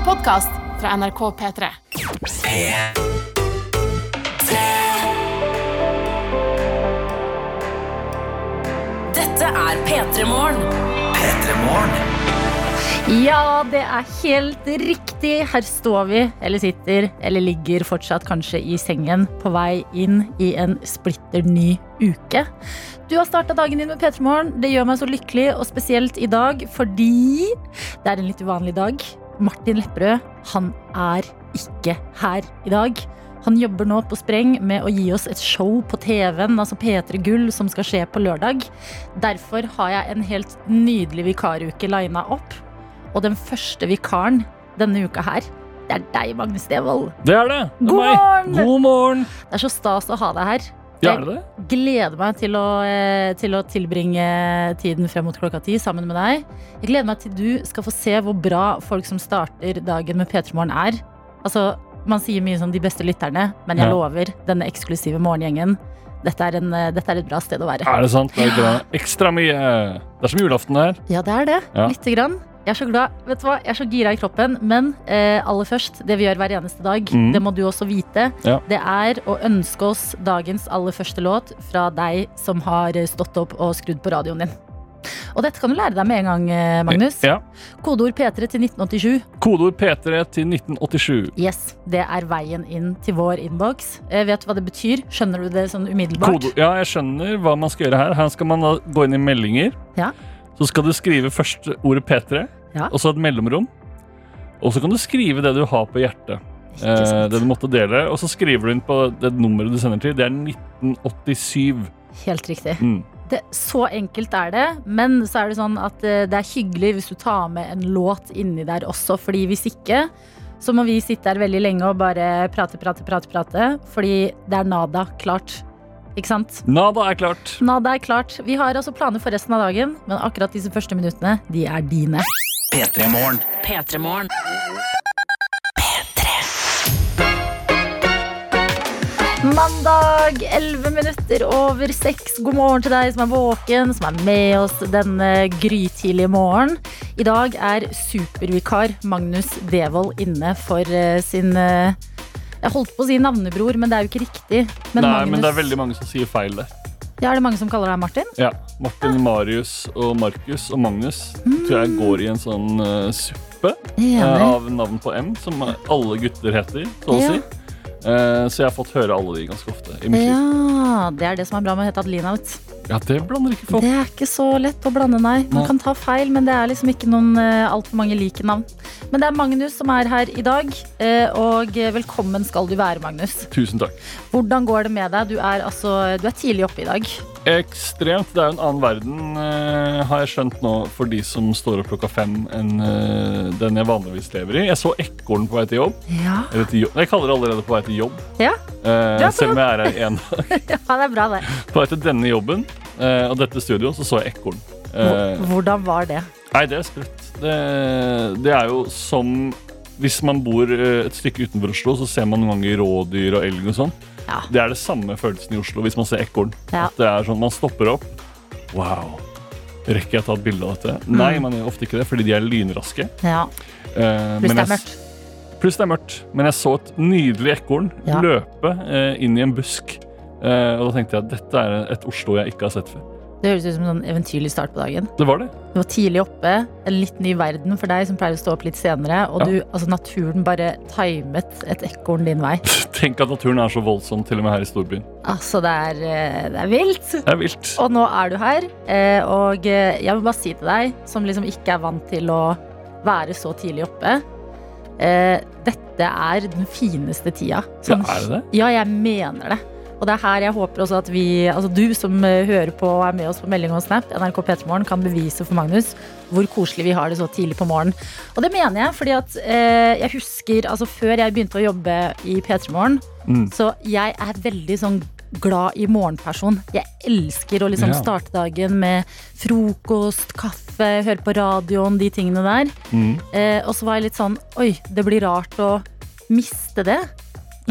en podkast fra NRK P3. P3. Dette er P3 Morgen. Ja, det er helt riktig. Her står vi, eller sitter, eller ligger fortsatt kanskje i sengen på vei inn i en splitter ny uke. Du har starta dagen din med P3 Morgen. Det gjør meg så lykkelig, og spesielt i dag fordi det er en litt uvanlig dag. Martin Lepperød, han er ikke her i dag. Han jobber nå på spreng med å gi oss et show på TV-en, altså P3 Gull, som skal skje på lørdag. Derfor har jeg en helt nydelig vikaruke lina opp. Og den første vikaren denne uka her, det er deg, Magnus Devold. Det er det. det er God morgen! God morgen! Det er så stas å ha deg her. Ja, er det det? Jeg gleder meg til å, eh, til å tilbringe tiden frem mot klokka ti sammen med deg. Jeg gleder meg til du skal få se hvor bra folk som starter dagen med P3 Morgen er. Altså, man sier mye sånn de beste lytterne, men jeg Ja. lover denne eksklusive morgengjengen. Dette er, en, eh, dette er et bra sted å være. Er det sant? Det er. Ekstra mye. Det er som julaften her. Ja, det er det. Ja. Lite grann. Jeg er så glad. Vet du hva? Jeg er så gira i kroppen. Men eh, aller først, det vi gjør hver eneste dag, mm. det må du også vite. Ja. Det er å ønske oss dagens aller første låt fra deg som har stått opp og skrudd på radioen din. Og dette kan du lære deg med en gang, eh, Magnus. Ja. Kodeord P3 til 1987. Kodeord P3 til 1987. Yes, Det er veien inn til vår innboks. Eh, vet du hva det betyr? Skjønner du det sånn umiddelbart? Kode, ja, jeg skjønner hva man skal gjøre her. Her skal man da gå inn i meldinger. Ja. Så skal du skrive først ordet P3, Ja. og så et mellomrom. Og så kan du skrive det du har på hjertet. Eh, det du måtte dele. Og så skriver du inn på det nummeret du sender til. Det er 1987. Helt riktig. Mm. Det, så enkelt er det, men så er det sånn at eh, det er hyggelig hvis du tar med en låt inni der også, fordi hvis ikke så må vi sitte her veldig lenge og bare prate, prate, prate, prate, fordi det er nada klart. Ikke sant? Nada er klart. Nada er klart. Vi har altså planer for resten av dagen, men akkurat disse første minuttene, de er dine. P3 Morgen. Mandag, 11 minutter over 6. God morgen til deg som er våken, som er med oss denne grytidlige morgen. I dag er supervikar Magnus Devold inne for eh, sin eh, Jeg holdt på å si navnebror, men det er jo ikke riktig. Men Nei, Magnus, men det er veldig mange som sier feil der. ja, er det mange som kaller deg Martin? Ja. Martin, Marius og Markus og Magnus tror jeg går i en sånn uh, suppe uh, av navn på M, som alle gutter heter, så å Ja. si. Uh, så jeg har fått høre alle de ganske ofte i mitt liv. Ja, det er det som er bra med å hete Adelina. vet. Ja, det blander ikke folk. Det er ikke så lett å blande, nei. Man kan ta feil, men det er liksom ikke noen uh, altfor mange like navn. Men det er Magnus som er her i dag, eh, og velkommen skal du være, Magnus. Tusen takk. Hvordan går det med deg? Du er, altså, du er tidlig oppe i dag. Ekstremt. Det er jo en annen verden, eh, har jeg skjønt nå, for de som står opp klokka fem enn eh, den jeg vanligvis lever i. Jeg så ekorn på vei til jobb. Ja, til jobb. Jeg kaller det allerede på vei til jobb. ja. Eh, selv om jeg er her én dag. ja det er bra, det. På vei til denne jobben eh, og dette studioet, så så jeg ekorn. Eh, Hvordan var det? Nei, det er sprøtt. Det, det er jo som Hvis man bor eh, et stykke utenfor Oslo, så ser man noen ganger rådyr og elg og sånn. Ja. Det er det samme følelsen i Oslo hvis man ser ekorn. Ja. At det er sånn, Man stopper opp. Wow. Rekker jeg å ta et bilde av dette? Nei, Mm. man gjør ofte ikke det, fordi de er lynraske. Ja, Eh, Pluss det er mørkt. Pluss det er mørkt. Men jeg så et nydelig ekorn løpe eh, inn i en busk. Eh, og da tenkte jeg at dette er et Oslo jeg ikke har sett før. Det høres ut som en sånn eventyrlig start på dagen. Det var det. Du var tidlig oppe, en litt ny verden for deg som pleier å stå opp litt senere, og Ja. du, altså naturen bare timet et ekorn din vei. Tenk at naturen er så voldsom, til og med her i storbyen. Altså, det er, eh, det er vilt. Det er vilt. Og nå er du her, eh, og jeg vil bare si til deg, som liksom ikke er vant til å være så tidlig oppe Dette er den fineste tida. Sånn- Ja, er det det? Ja, jeg mener det. Og det er her jeg håper også at vi, altså du som eh, hører på og er med oss på melding og snap, NRK P3morgen, kan bevise for Magnus hvor koselig vi har det så tidlig på morgenen. Og det mener jeg, fordi at eh, jeg husker, altså før jeg begynte å jobbe i P3morgen, Mm. så jeg er veldig sånn glad i morgenperson. Jeg elsker å liksom Ja. starte dagen med frokost, kaffe, høre på radioen, de tingene der. Mm. Eh, og så var jeg litt sånn Oi, det blir rart å miste det.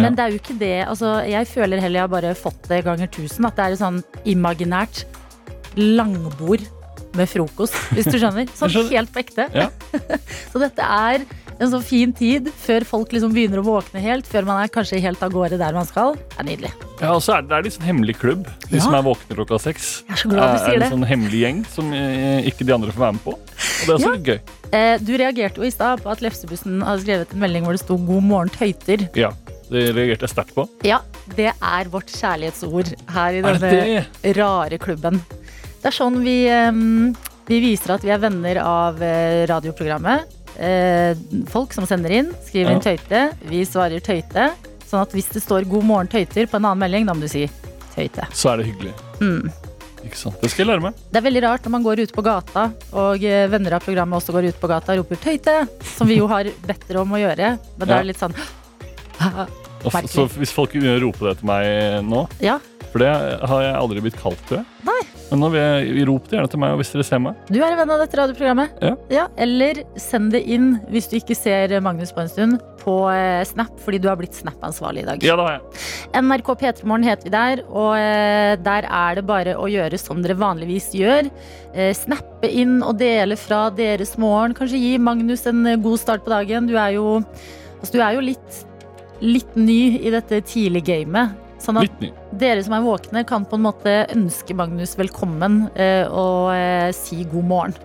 Men det er jo ikke det. Altså, jeg føler heller jeg har bare fått det ganger tusen. At det er et sånn imaginært langbord med frokost, hvis du skjønner. Sånn helt på ekte. Ja. Så dette er En sånn fin tid før folk liksom begynner å våkne helt. Før man er kanskje helt av gårde der man skal. Det er nydelig. Ja, og så er det, det er litt sånn hemmelig klubb, de Ja. som er våkne klokka seks. Jeg er så glad du er sier en det. sånn hemmelig gjeng som eh, ikke de andre får være med på. Og det er også Ja. litt gøy. Eh, du reagerte jo i stad på at Lefsebussen hadde skrevet en melding hvor det sto 'God morgen, tøyter'. Ja, det reagerte sterkt på. Ja, det er vårt kjærlighetsord her i denne rare klubben. Det er sånn vi, vi viser at vi er venner av eh, radioprogrammet. Eh, folk som sender inn, skriver inn tøyte. Vi svarer tøyte. Sånn at hvis det står 'God morgen, tøyter' på en annen melding, da må du si tøyte. Så er det hyggelig. Mm. Ikke sant? Det skal jeg lære meg. Det er veldig rart når man går ut på gata, og eh, venner av programmet også går ut på gata og roper 'tøyte', som vi jo har bedt dere om å gjøre. Men det Ja. er litt sånn Og så, så hvis folk begynner rope det til meg nå, Ja, for det har jeg aldri blitt kalt, tror jeg. Nei. Men nå vil jeg rop det gjerne til meg hvis dere ser meg. du er en venn av dette radioprogrammet. Ja. Eller send det inn hvis du ikke ser Magnus på en stund, på eh, Snap, fordi du har blitt Snap-ansvarlig i dag. Ja, det har jeg. NRK P3morgen heter vi der, og eh, der er det bare å gjøre som dere vanligvis gjør. Eh, snappe inn og dele fra deres morgen. Kanskje gi Magnus en god start på dagen. Du er jo, altså, du er jo litt, litt ny i dette tidlige gamet. Sånn at dere som er våkne, kan på en måte ønske Magnus velkommen eh, og eh, si god morgen.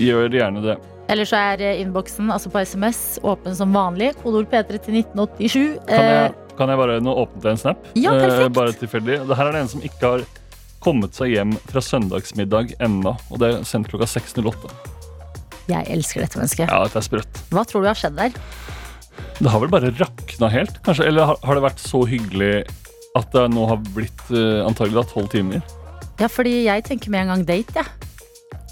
Gjør gjerne det. Eller så er eh, innboksen altså på SMS åpen som vanlig. Kodeord P3 til 1987. Kan jeg, kan jeg bare nå åpne til en snap? Ja, perfekt. Bare tilfeldig. Det her er det en som ikke har kommet seg hjem fra søndagsmiddag ennå. Og det er sendt klokka 6.08. jeg elsker dette mennesket. Ja, dette er sprøtt. Hva tror du har skjedd der? Det har vel bare rakna helt, kanskje? Eller har, har det vært så hyggelig at det nå har blitt uh, antagelig tolv timer? Ja, fordi jeg tenker med en gang date, jeg.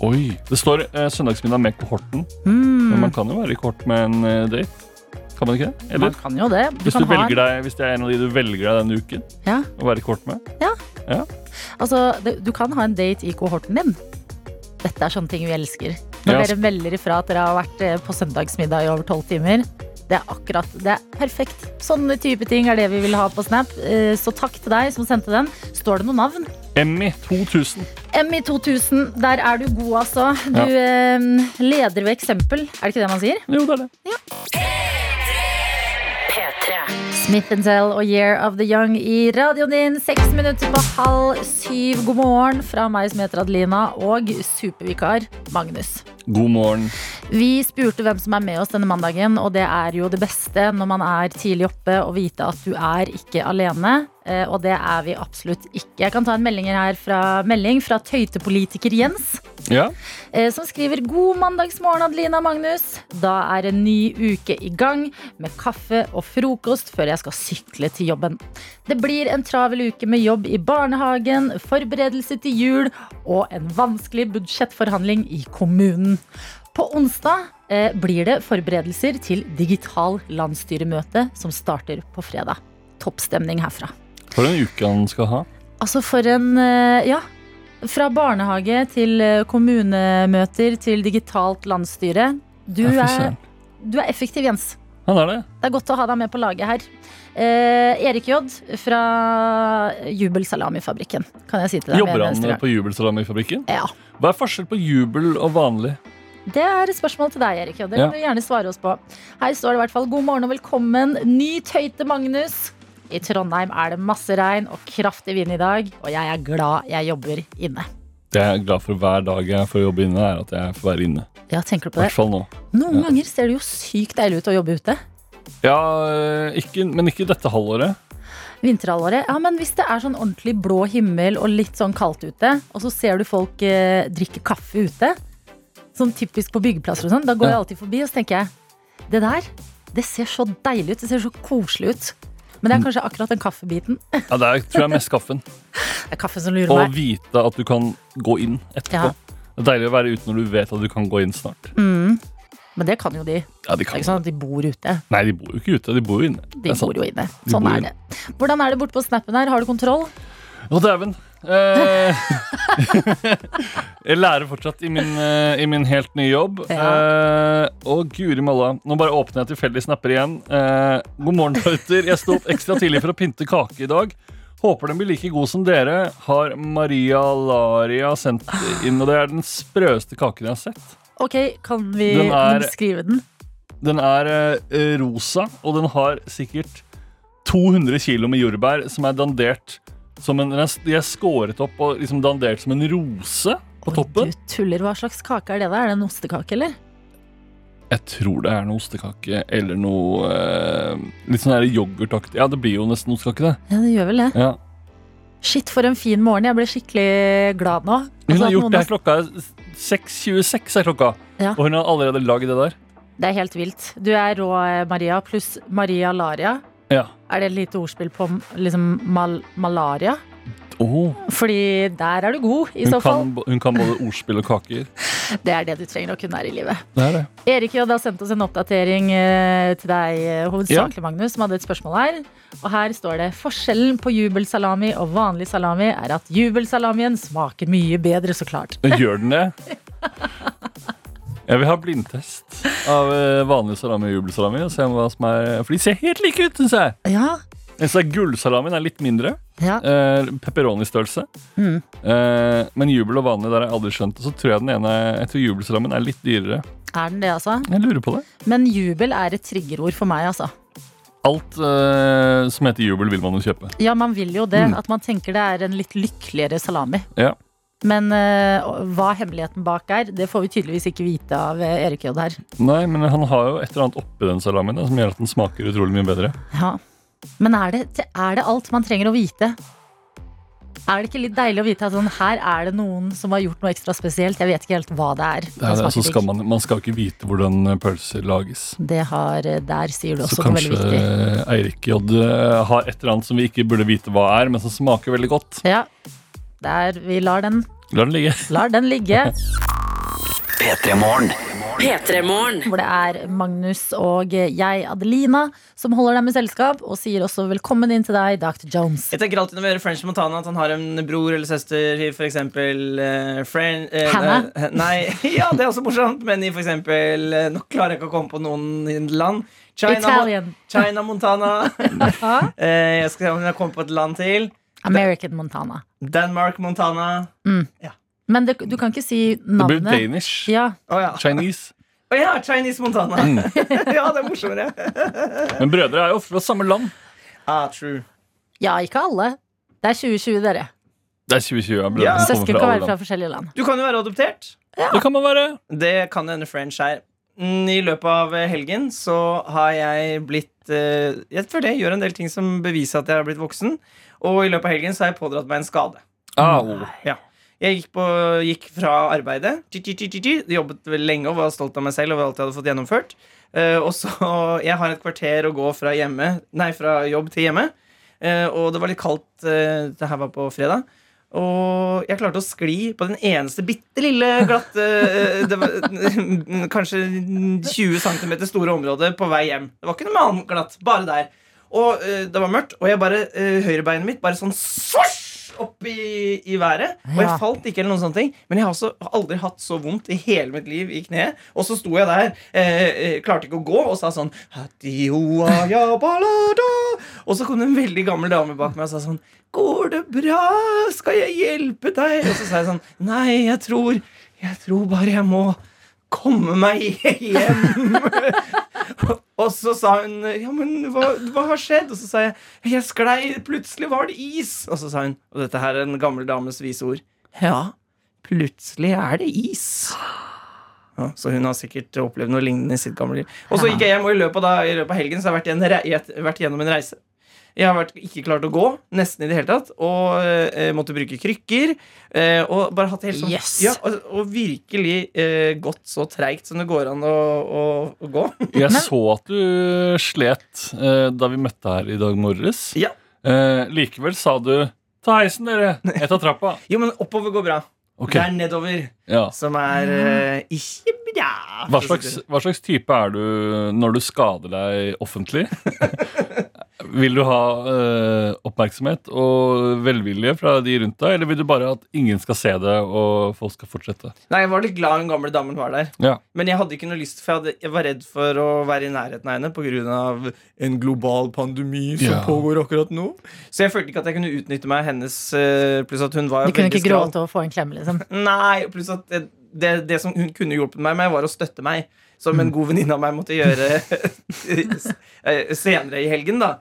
Oi! Det står uh, søndagsmiddag med kohorten. Mm, Men man kan jo være i kohort med en uh, date. Kan man ikke det? Eller man kan jo det. Du hvis, du velger deg, hvis det er en av de du velger deg denne uken Ja, å være i kohort med. altså, det, du kan ha en date i kohorten din. Dette er sånne ting vi elsker. Når Ja. dere melder ifra at dere har vært på søndagsmiddag i over tolv timer. Det er akkurat, det er perfekt. Sånne type ting er det vi vil ha på Snap. Eh, Så takk til deg som sendte den. Står det noe navn? Emmy 2000. Emmy 2000, der er du god, altså. Du ja. leder ved eksempel. Er det ikke det man sier? Jo, det er det. Smith Tell og Year of the Young i radioen din. Seks minutter på halv syv. God morgen fra meg som heter Adelina, og supervikar Magnus. God morgen. Vi spurte hvem som er med oss denne mandagen, og det er jo det beste når man er tidlig oppe og vite at du er ikke alene. Eh, Og det er vi absolutt ikke. Jeg kan ta en melding her fra, melding fra tøytepolitiker Jens. Ja. eh, som skriver God mandagsmorgen, Adelina Magnus. Da er en ny uke i gang med kaffe og frokost før jeg skal sykle til jobben. Det blir en travel uke med jobb i barnehagen, forberedelse til jul og en vanskelig budsjettforhandling i kommunen. På onsdag eh, blir det forberedelser til digital landsstyremøte som starter på fredag. Toppstemning herfra. For en uke han skal ha. Altså for en eh, Ja. Fra barnehage til eh, kommunemøter til digitalt landsstyre. Du er, du er effektiv, Jens. Han er det. Det er godt å ha deg med på laget her. Eh, Erik J fra Jubelsalamifabrikken, kan jeg si til deg. Jobber han på Jubelsalamifabrikken? Ja. Hva er forskjell på jubel og vanlig? Det er et spørsmål til deg, Erik J. Det Ja. kan du gjerne svare oss på. Her står det i hvert fall 'God morgen og velkommen'. Ny tøyte Magnus. I Trondheim er det masse regn og kraftig vind i dag, og jeg er glad jeg jobber inne. Det jeg er glad for hver dag jeg får jobbe inne, er at jeg får være inne. Ja, tenker du på det? hvert fall nå. Noen Ja. ganger ser det jo sykt deilig ut å jobbe ute. Ja, ikke, men ikke dette halvåret. Vinterhalvåret. Ja, men hvis det er sånn ordentlig blå himmel og litt sånn kaldt ute, og så ser du folk eh, drikke kaffe ute, sånn typisk på byggeplasser og sånn, da går jeg alltid forbi og så tenker jeg det der, det ser så deilig ut, det ser så koselig ut. Men det er kanskje akkurat den kaffebiten. Ja, Det er, tror jeg er mest kaffen. Det er kaffen som lurer Og Å vite at du kan gå inn etterpå. Ja. Det er deilig å være ute når du vet at du kan gå inn snart. Mm. Men det kan jo de. Ja, de kan. Det er ikke sånn at de bor ute. Nei, de bor jo ikke ute, de bor jo inne. De bor jo inne. De Sånn bor er det. Hvordan er det borte på snappen her? Har du kontroll? Å, dæven. Eh, jeg lærer fortsatt i min, eh, i min helt nye jobb. Eh, og guri malla, nå bare åpner jeg tilfeldig snapper igjen. Eh, god morgen, Tauter. Jeg sto opp ekstra tidlig for å pynte kake i dag. Håper den blir like god som dere, har Maria Laria sendt inn. Og det er den sprøeste kaken jeg har sett. Ok, kan vi Den er- beskrive den? Den er eh, rosa, og den har sikkert 200 kilo med jordbær som er dandert en, De er skåret opp og liksom dandert som en rose på toppen. Du tuller. Hva slags kake er det? da? Er det en ostekake, eller? Jeg tror det er noe ostekake eller noe eh, litt sånn her yoghurtaktig. Ja, det blir jo nesten ostekake, det. Ja, det gjør vel det. Ja. Shit, for en fin morgen. Jeg ble skikkelig glad nå. Hun Altså, har gjort det her klokka er 6.26, er klokka. Ja. Og hun har allerede lagd det der. Det er helt vilt. Du er rå, eh, Maria, pluss Maria Laria. Ja. Er det et lite ordspill på liksom mal malaria? Oh. Fordi der er du god, i hun, så fall. kan, hun kan både ordspill og kaker. Det er det du trenger å kunne her i livet. Det er det. Erik har sendt oss en oppdatering eh, til deg, hovedsakelig ja. Magnus, som hadde et spørsmål her. Og her står det forskjellen på jubelsalami og vanlig salami er at jubelsalamien smaker mye bedre, så klart. Gjør den det? Jeg vil ha blindtest av eh, vanlig salami og jubelsalami. Og se hva som er, for de ser helt like ut, syns jeg. Ja, Jeg så er Gullsalamien er litt mindre. ja. Eh, Pepperoni-størrelse. Mm. Eh, men jubel og vanlig der har jeg aldri skjønt. Og så tror jeg den ene Jeg tror jubelsalamien er litt dyrere. Er den det, altså? Jeg lurer på det. Men jubel er et triggerord for meg, altså. Alt eh, som heter jubel, vil man jo kjøpe. Ja, man vil jo det. Mm. At man tenker det er en litt lykkeligere salami. Ja. Men uh, hva hemmeligheten bak er, det får vi tydeligvis ikke vite av eh, Erik J her. Nei, men han har jo et eller annet oppi den salamien da, som gjør at den smaker utrolig mye bedre. Ja. Men er det, er det alt man trenger å vite? Er det ikke litt deilig å vite at sånn, her er det noen som har gjort noe ekstra spesielt? Jeg vet ikke helt hva det er. Det er, det, skal man, man skal ikke vite hvordan eh, pølser lages. Det har, der sier du også så kanskje Eirik J har et eller annet som vi ikke burde vite hva er, men som smaker veldig godt. Ja, der, vi lar den, Lar den ligge. lar den ligge. P3morgen. P3morgen. Hvor det er Magnus og jeg, Adelina, som holder deg med selskap. Og sier også velkommen inn til deg, Dr. Jones. Jeg tenker alltid når vi gjør French Montana At han har en bror eller søster i eh, Hannah? eh, Nei, ja, det er også morsomt Men i for eksempel eh, Nå klarer jeg ikke å komme på noen land China, Mo- China Montana uh, Jeg skal se om jeg kommer på et land til American Montana. Denmark Montana Men det, du kan ikke si navnet. Det blir. Danish. Ja, Åja Chinese. Å ja, Chinese Montana Mm. Ja, det er morsommere Men brødre er jo ofte fra samme land. Ah, true ja, ikke alle. Det er 2020, dere. Det er 2020. Ja, Ja. Søsken kan være fra forskjellige land. Du kan jo være adoptert Det kan man være. Det kan hende French er. Mm, I løpet av helgen så har jeg blitt eh, Jeg føler jeg gjør en del ting som beviser at jeg har blitt voksen. Og i løpet av helgen så har jeg pådratt meg en skade. Au. Jeg gikk, på, gikk fra arbeidet. Jobbet veldig lenge og var stolt av meg selv over alt jeg hadde fått gjennomført. Eh, og så Jeg har et kvarter å gå fra, hjemme, nei, fra jobb til hjemme. Eh, og det var litt kaldt. eh, det her var på fredag. Og jeg klarte å skli på den eneste bitte lille glatte Kanskje 20 cm store området på vei hjem. Det var ikke noe annet glatt. Bare der. Og uh, det var mørkt, og jeg bare uh, høyrebeinet mitt bare sånn svosj opp i, i været. Og jeg falt ikke, eller noen sånne ting men jeg har også aldri hatt så vondt i hele mitt liv i kneet. Og så sto jeg der, eh, eh, klarte ikke å gå, og sa sånn. Og så kom det en veldig gammel dame bak meg og sa sånn Går det bra? Skal jeg hjelpe deg? Og så sa jeg sånn Nei, jeg tror Jeg tror bare jeg må komme meg hjem. og så sa hun Ja, men hva, hva har skjedd? Og så sa jeg Jeg sklei, plutselig var det is. Og så sa hun Og dette her er en gammel dames vise ord. Ja, plutselig er det is. Ja, så hun har sikkert opplevd noe lignende i sitt gamle liv. Og så gikk jeg hjem, og i løpet av, i løpet av helgen så har jeg vært, i en vært gjennom en reise. Jeg har vært, ikke klart å gå, nesten i det hele tatt. Og eh, måtte bruke krykker. Eh, og bare hatt det helt sånn Yes. ja, og, og virkelig eh, gått så treigt som det går an å, å, å gå. Jeg så at du slet eh, da vi møtte her i dag morges. Ja. Eh, likevel sa du 'ta heisen, dere'. Jeg tar trappa. Jo, men oppover går bra. Okay. Det er nedover ja. som er uh, ikke bra. Hva slags, hva slags type er du når du skader deg offentlig? Vil du ha uh, oppmerksomhet og velvilje fra de rundt deg, eller vil du bare at ingen skal se det og folk skal fortsette? Nei, Jeg var litt glad den gamle damen var der. Ja. Men jeg hadde ikke noe lyst, for jeg, hadde, jeg var redd for å være i nærheten av henne pga. en global pandemi som Ja. pågår akkurat nå. Så jeg følte ikke at jeg kunne utnytte meg av hennes uh, Pluss at hun var Du kunne ikke skral. gråte og få en klem, liksom. Nei, pluss at det, det, det som hun kunne hjulpet meg med, var å støtte meg. som en god venninne av meg måtte gjøre eh, senere i helgen. Da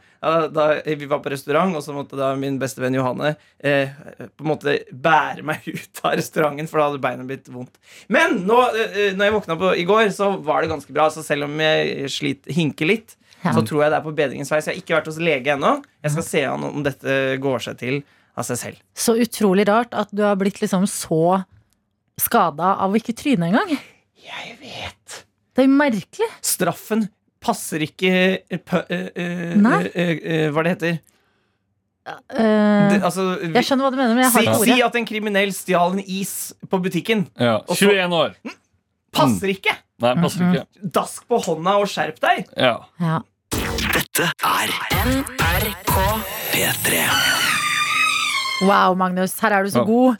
Da Vi var på restaurant, og så måtte da min beste venn Johanne eh, på en måte bære meg ut av restauranten, for da hadde beina blitt vondt. Men nå, eh, når jeg våkna på i går, så var det ganske bra. Så selv om jeg slit, hinker litt, så tror jeg det er på bedringens vei. Så jeg har ikke vært hos lege ennå. Jeg skal se an om dette går seg til av seg selv. Så utrolig rart at du har blitt liksom så skada av å ikke tryne engang. Jeg vet. Det er jo merkelig. Straffen passer ikke pø, eh, eh, Nei. eh, eh, Hva det heter Eh, det? Altså, vi, jeg skjønner hva du mener, men jeg har si, ikke si at en kriminell stjal en is på butikken. Ja. Og så- 21 år. Passer ikke! Nei, passer ikke. Dask på hånda og skjerp deg! Ja. Ja. Dette er NRK P3. Wow, Magnus, her er du så god.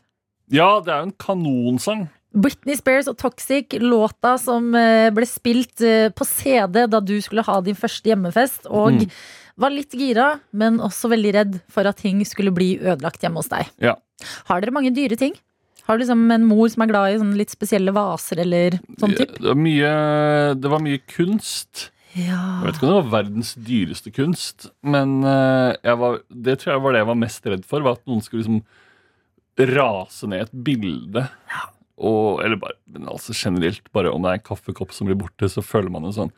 Ja, det er jo en kanonsang. Britney Spears og Toxic, låta som eh, ble spilt eh, på CD da du skulle ha din første hjemmefest, og Mm. var litt gira, men også veldig redd for at ting skulle bli ødelagt hjemme hos deg. Ja. Har dere mange dyre ting? Har du liksom en mor som er glad i sånne litt spesielle vaser eller sånn type? Det var mye, det var mye kunst. Ja. Jeg vet ikke om det var verdens dyreste kunst, men eh, var, det tror jeg var det jeg var mest redd for. Var At noen skulle liksom rase ned et bilde. Og, eller bare, men altså generelt, bare om det er en kaffekopp som blir borte, så føler man det sånn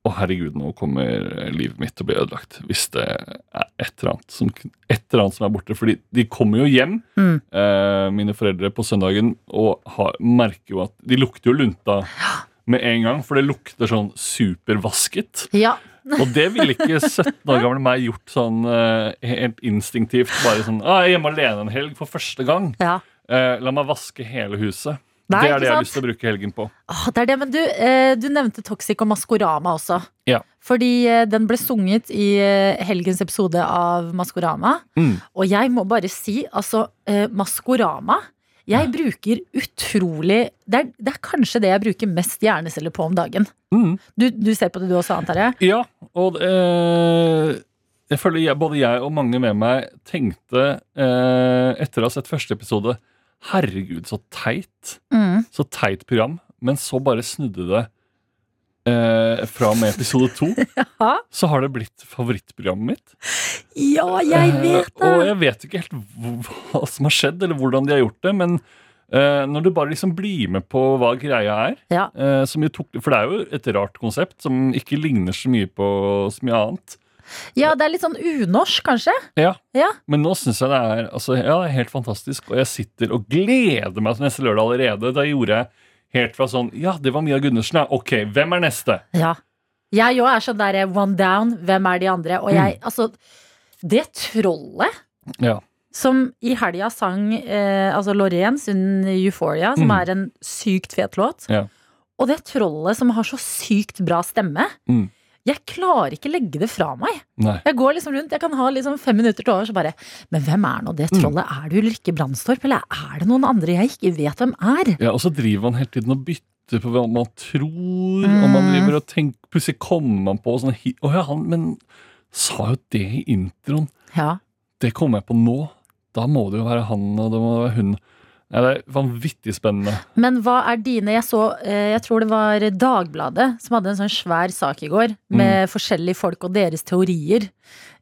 Å, herregud, nå kommer livet mitt til å bli ødelagt. Hvis det er et eller annet som, eller annet som er borte. Fordi de kommer jo hjem, Mm. eh, mine foreldre, på søndagen, og har, merker jo at De lukter jo lunta med en gang, for det lukter sånn supervasket. ja. Og det ville ikke 17 år gamle meg gjort sånn uh, helt instinktivt. Bare sånn ah, 'Jeg er hjemme alene en helg for første gang. ja. Uh, la meg vaske hele huset'. Nei, det er det jeg har lyst til å bruke helgen på. Ah, det er det, men du, eh, du nevnte Toxic og Maskorama også. Ja. Fordi eh, den ble sunget i eh, helgens episode av Maskorama. Mm. Og jeg må bare si, altså, eh, Maskorama Jeg bruker utrolig det er, det er kanskje det jeg bruker mest hjerneceller på om dagen. Mm. Du, du ser på det du også, antar jeg? Ja, og eh, jeg føler jeg, både jeg og mange med meg tenkte eh, etter å ha sett første episode Herregud, så teit. Mm. Så teit program. Men så bare snudde det eh, fra og med episode to. Ja. Så har det blitt favorittprogrammet mitt. ja, jeg vet Eh, og jeg vet ikke helt hva som har skjedd, eller hvordan de har gjort det. Men eh, når du bare liksom blir med på hva greia er Ja. eh, som tok, For det er jo et rart konsept som ikke ligner så mye på så mye annet. ja, det er litt sånn unorsk, kanskje? Ja. Ja. Men nå syns jeg det er, altså, ja, det er helt fantastisk. Og jeg sitter og gleder meg til neste lørdag allerede. Da gjorde jeg helt fra sånn Ja, det var Mia Gundersen, ja. Ok, hvem er neste? Ja. Jeg òg er sånn der one down, hvem er de andre? Og jeg, altså Det trollet Ja. som i helga sang eh, altså Loreen under Euphoria, som Mm. er en sykt fet låt. Ja. Og det trollet som har så sykt bra stemme. Mm. Jeg klarer ikke legge det fra meg. Nei. Jeg går liksom rundt, jeg kan ha liksom fem minutter til overs og bare Men hvem er nå det Mm. trollet? Er det Ulrikke Brandstorp, eller er det noen andre jeg ikke vet hvem er? Ja, og så driver man hele tiden og bytter på hva man tror, og man Mm. driver og tenker Plutselig kommer man på sånn Å ja, han Men sa jo det i introen. Ja. Det kommer jeg på nå. Da må det jo være han, og det må være hun. Ja, det er vanvittig spennende. Men hva er dine? Jeg så, eh, jeg tror det var Dagbladet som hadde en sånn svær sak i går med forskjellige folk og deres teorier.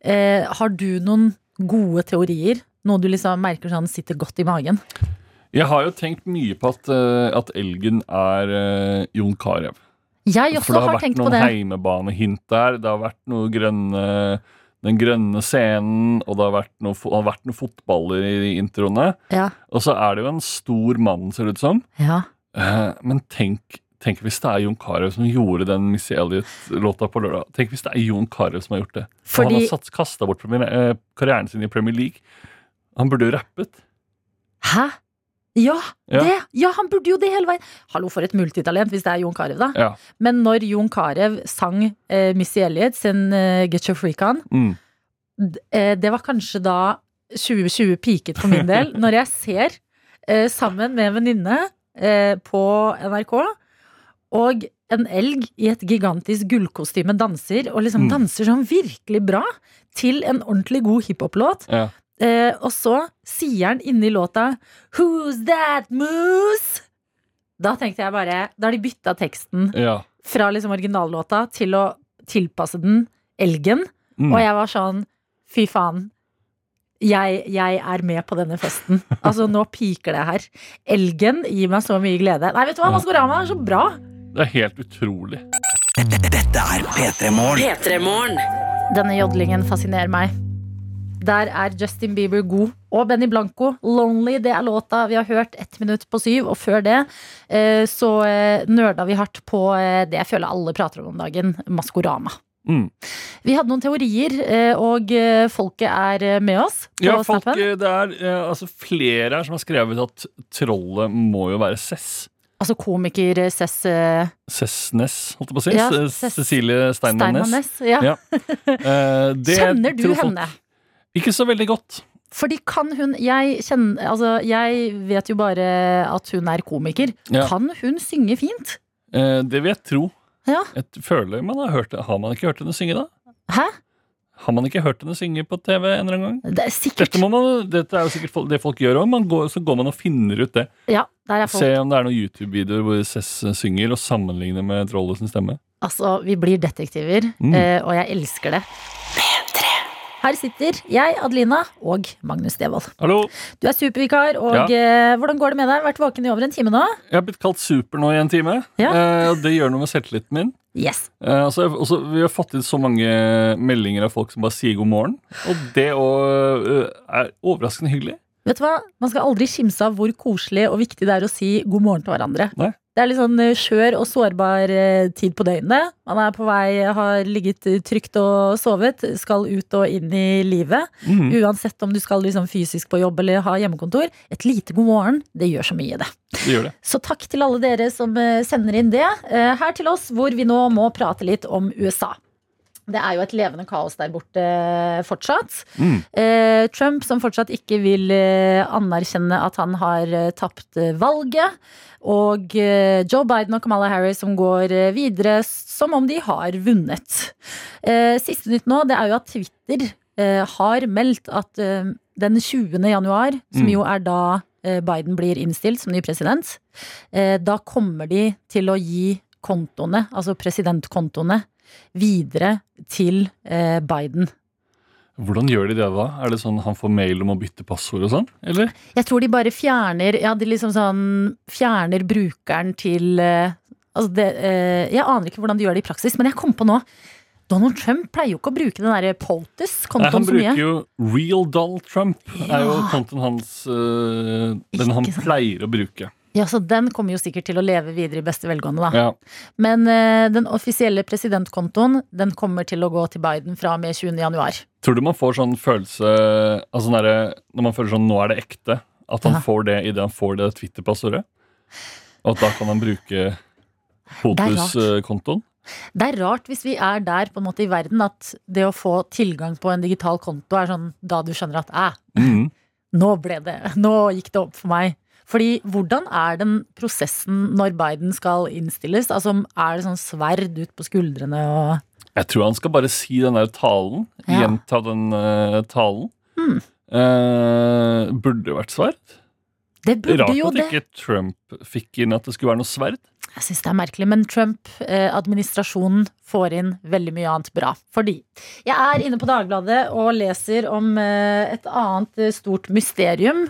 Eh, har du noen gode teorier? Noe du liksom merker sånn sitter godt i magen? Jeg har jo tenkt mye på at, eh, at elgen er uh, Jon Carew. Jeg For også det har har vært tenkt noen heimebanehint der. Det har vært noe grønne den grønne scenen, og det har vært noe, har vært noen fotballer i de introene. Ja, Og så er det jo en stor mann, ser det ut som. ja. Eh, men tenk, tenk hvis det er Jon Carew som gjorde den Missy Elliot-låta på lørdag. Tenk hvis det er Jon Carew som har gjort det. For han har satt, kasta bort premier- eh, karrieren sin i Premier League. Han burde jo rappet. Hæ? Ja, Ja. det! Ja, han burde jo det hele veien. Hallo, for et multitalent hvis det er Jon Carew, da. Ja. Men når Jon Carew sang eh, Missy Elliot sin eh, Get Your Freak On, Mm. eh, det var kanskje da 2020 peaket for min del. når jeg ser eh, sammen med en venninne eh, på NRK, og en elg i et gigantisk gullkostyme danser, og liksom Mm. danser sånn virkelig bra, til en ordentlig god hiphop-låt. Ja. Eh, og så sier han inni låta 'Who's that moose?' Da tenkte jeg bare Da har de bytta teksten ja. fra liksom originallåta til å tilpasse den elgen. Mm. Og jeg var sånn Fy faen. Jeg, jeg er med på denne festen. Altså, nå piker det her. Elgen gir meg så mye glede. Nei, vet du hva, Maskorama er så bra! Det er helt utrolig. Dette er P3 Morgen. Denne jodlingen fascinerer meg. Der er Justin Bieber god. Og Benny Blanco. 'Lonely' det er låta vi har hørt ett minutt på syv. Og før det eh, så eh, nerda vi hardt på eh, det jeg føler alle prater om om dagen, Maskorama. Mm. Vi hadde noen teorier, og folket er med oss. Ja, folk, det er altså flere her som har skrevet at trollet må jo være Cess. Altså komiker Cess Cessnes, holdt jeg på å si. Ja, Cecilie Steinmann Ness. Ja. Ja. Kjenner du folk- henne? Ikke så veldig godt. Fordi kan hun jeg, kjenner, altså, jeg vet jo bare at hun er komiker. Ja. Kan hun synge fint? Eh, det vil jeg tro. Ja. Jeg føler man har hørt det. Har man ikke hørt henne synge, da? Hæ? Har man ikke hørt henne synge på TV en eller annen gang? Det er sikkert. Dette, man, dette er jo sikkert det folk gjør òg. Så går man og finner ut det. Ja, der er folk. Se om det er noen YouTube-videoer hvor Cess synger, og sammenligner med trollet sin stemme. Altså, vi blir detektiver, Mm. eh, og jeg elsker det. Her sitter jeg, Adelina, og Magnus Devold. Hallo! Du er supervikar, og Ja. eh, hvordan går det med deg? Vært våken i over en time nå? Jeg har blitt kalt super nå i en time, Ja. eh, og det gjør noe med selvtilliten min. Yes. Eh, altså, også, vi har fått inn så mange meldinger av folk som bare sier god morgen, og det eh, er overraskende hyggelig. Vet du hva? Man skal aldri kimse av hvor koselig og viktig det er å si god morgen til hverandre. Nei. Det er litt sånn eh, skjør og sårbar eh, tid på døgnet. Man er på vei, har ligget eh, trygt og sovet, skal ut og inn i livet. Mm. Uansett om du skal liksom fysisk på jobb eller ha hjemmekontor. Et lite god morgen, det gjør så mye, det. Det gjør det. Så takk til alle dere som sender inn det. Her til oss, hvor vi nå må prate litt om USA. Det er jo et levende kaos der borte fortsatt. Mm. Eh, Trump som fortsatt ikke vil eh, anerkjenne at han har eh, tapt eh, valget. Og Joe Biden og Kamala Harris som går videre som om de har vunnet. Eh, siste nytt nå det er jo at Twitter eh, har meldt at den 20. januar, som Mm. jo er da Biden blir innstilt som ny president, eh, da kommer de til å gi kontoene, altså presidentkontoene, videre til eh, Biden. Hvordan gjør de det da? Er det sånn han får mail om å bytte passord og sånn? Eller? Jeg tror de bare fjerner Ja, de liksom sånn Fjerner brukeren til eh, Altså det eh, Jeg aner ikke hvordan de gjør det i praksis, men jeg kom på nå Donald Trump pleier jo ikke å bruke den derre Nei, POTUS-kontoen så mye. Han bruker jo Real Doll Trump. er jo Ja. kontoen hans øh, Den han pleier å bruke. Ja, så den kommer jo sikkert til å leve videre i beste velgående, da. Ja. Men uh, den offisielle presidentkontoen, den kommer til å gå til Biden fra og med 20. januar. Tror du man får sånn følelse altså sånn Når man føler sånn nå er det ekte, at han Ja. får det idet han får det Twitter-passordet? Og at da kan han bruke. POTUS-kontoen? Det er rart hvis vi er der på en måte i verden at det å få tilgang på en digital konto er sånn da du skjønner at æ, Mm. nå ble det, nå gikk det opp for meg. Fordi hvordan er den prosessen når Biden skal innstilles? Altså Er det sånn sverd ut på skuldrene og Jeg tror han skal bare si den der talen. Ja. Gjenta den uh, talen. Hmm. Uh, burde vært sverd. Det burde Rart jo at ikke Trump fikk inn at det skulle være noe sverd. Jeg syns det er merkelig, men Trump-administrasjonen får inn veldig mye annet bra. Fordi jeg er inne på Dagbladet og leser om eh, et annet eh, stort mysterium.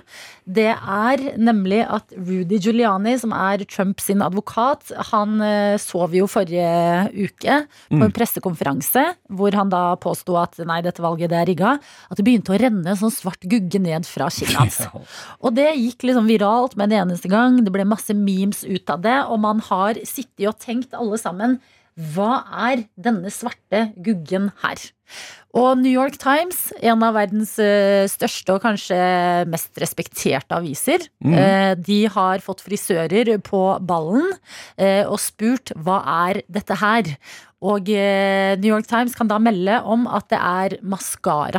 Det er nemlig at Rudy Giuliani, som er Trumps advokat, han eh, sov jo forrige uke på en Mm. pressekonferanse hvor han da påsto at nei, dette valget det er rigga. At det begynte å renne sånn svart gugge ned fra kinnet hans. Og det gikk liksom viralt med en eneste gang. Det ble masse memes ut av det. Og man har sittet og tenkt alle sammen hva er denne svarte guggen her? Og New York Times, en av verdens eh, største og kanskje mest respekterte aviser, Mm. eh, de har fått frisører på ballen eh, og spurt hva er dette her? Og New York Times kan da melde om at det er maskara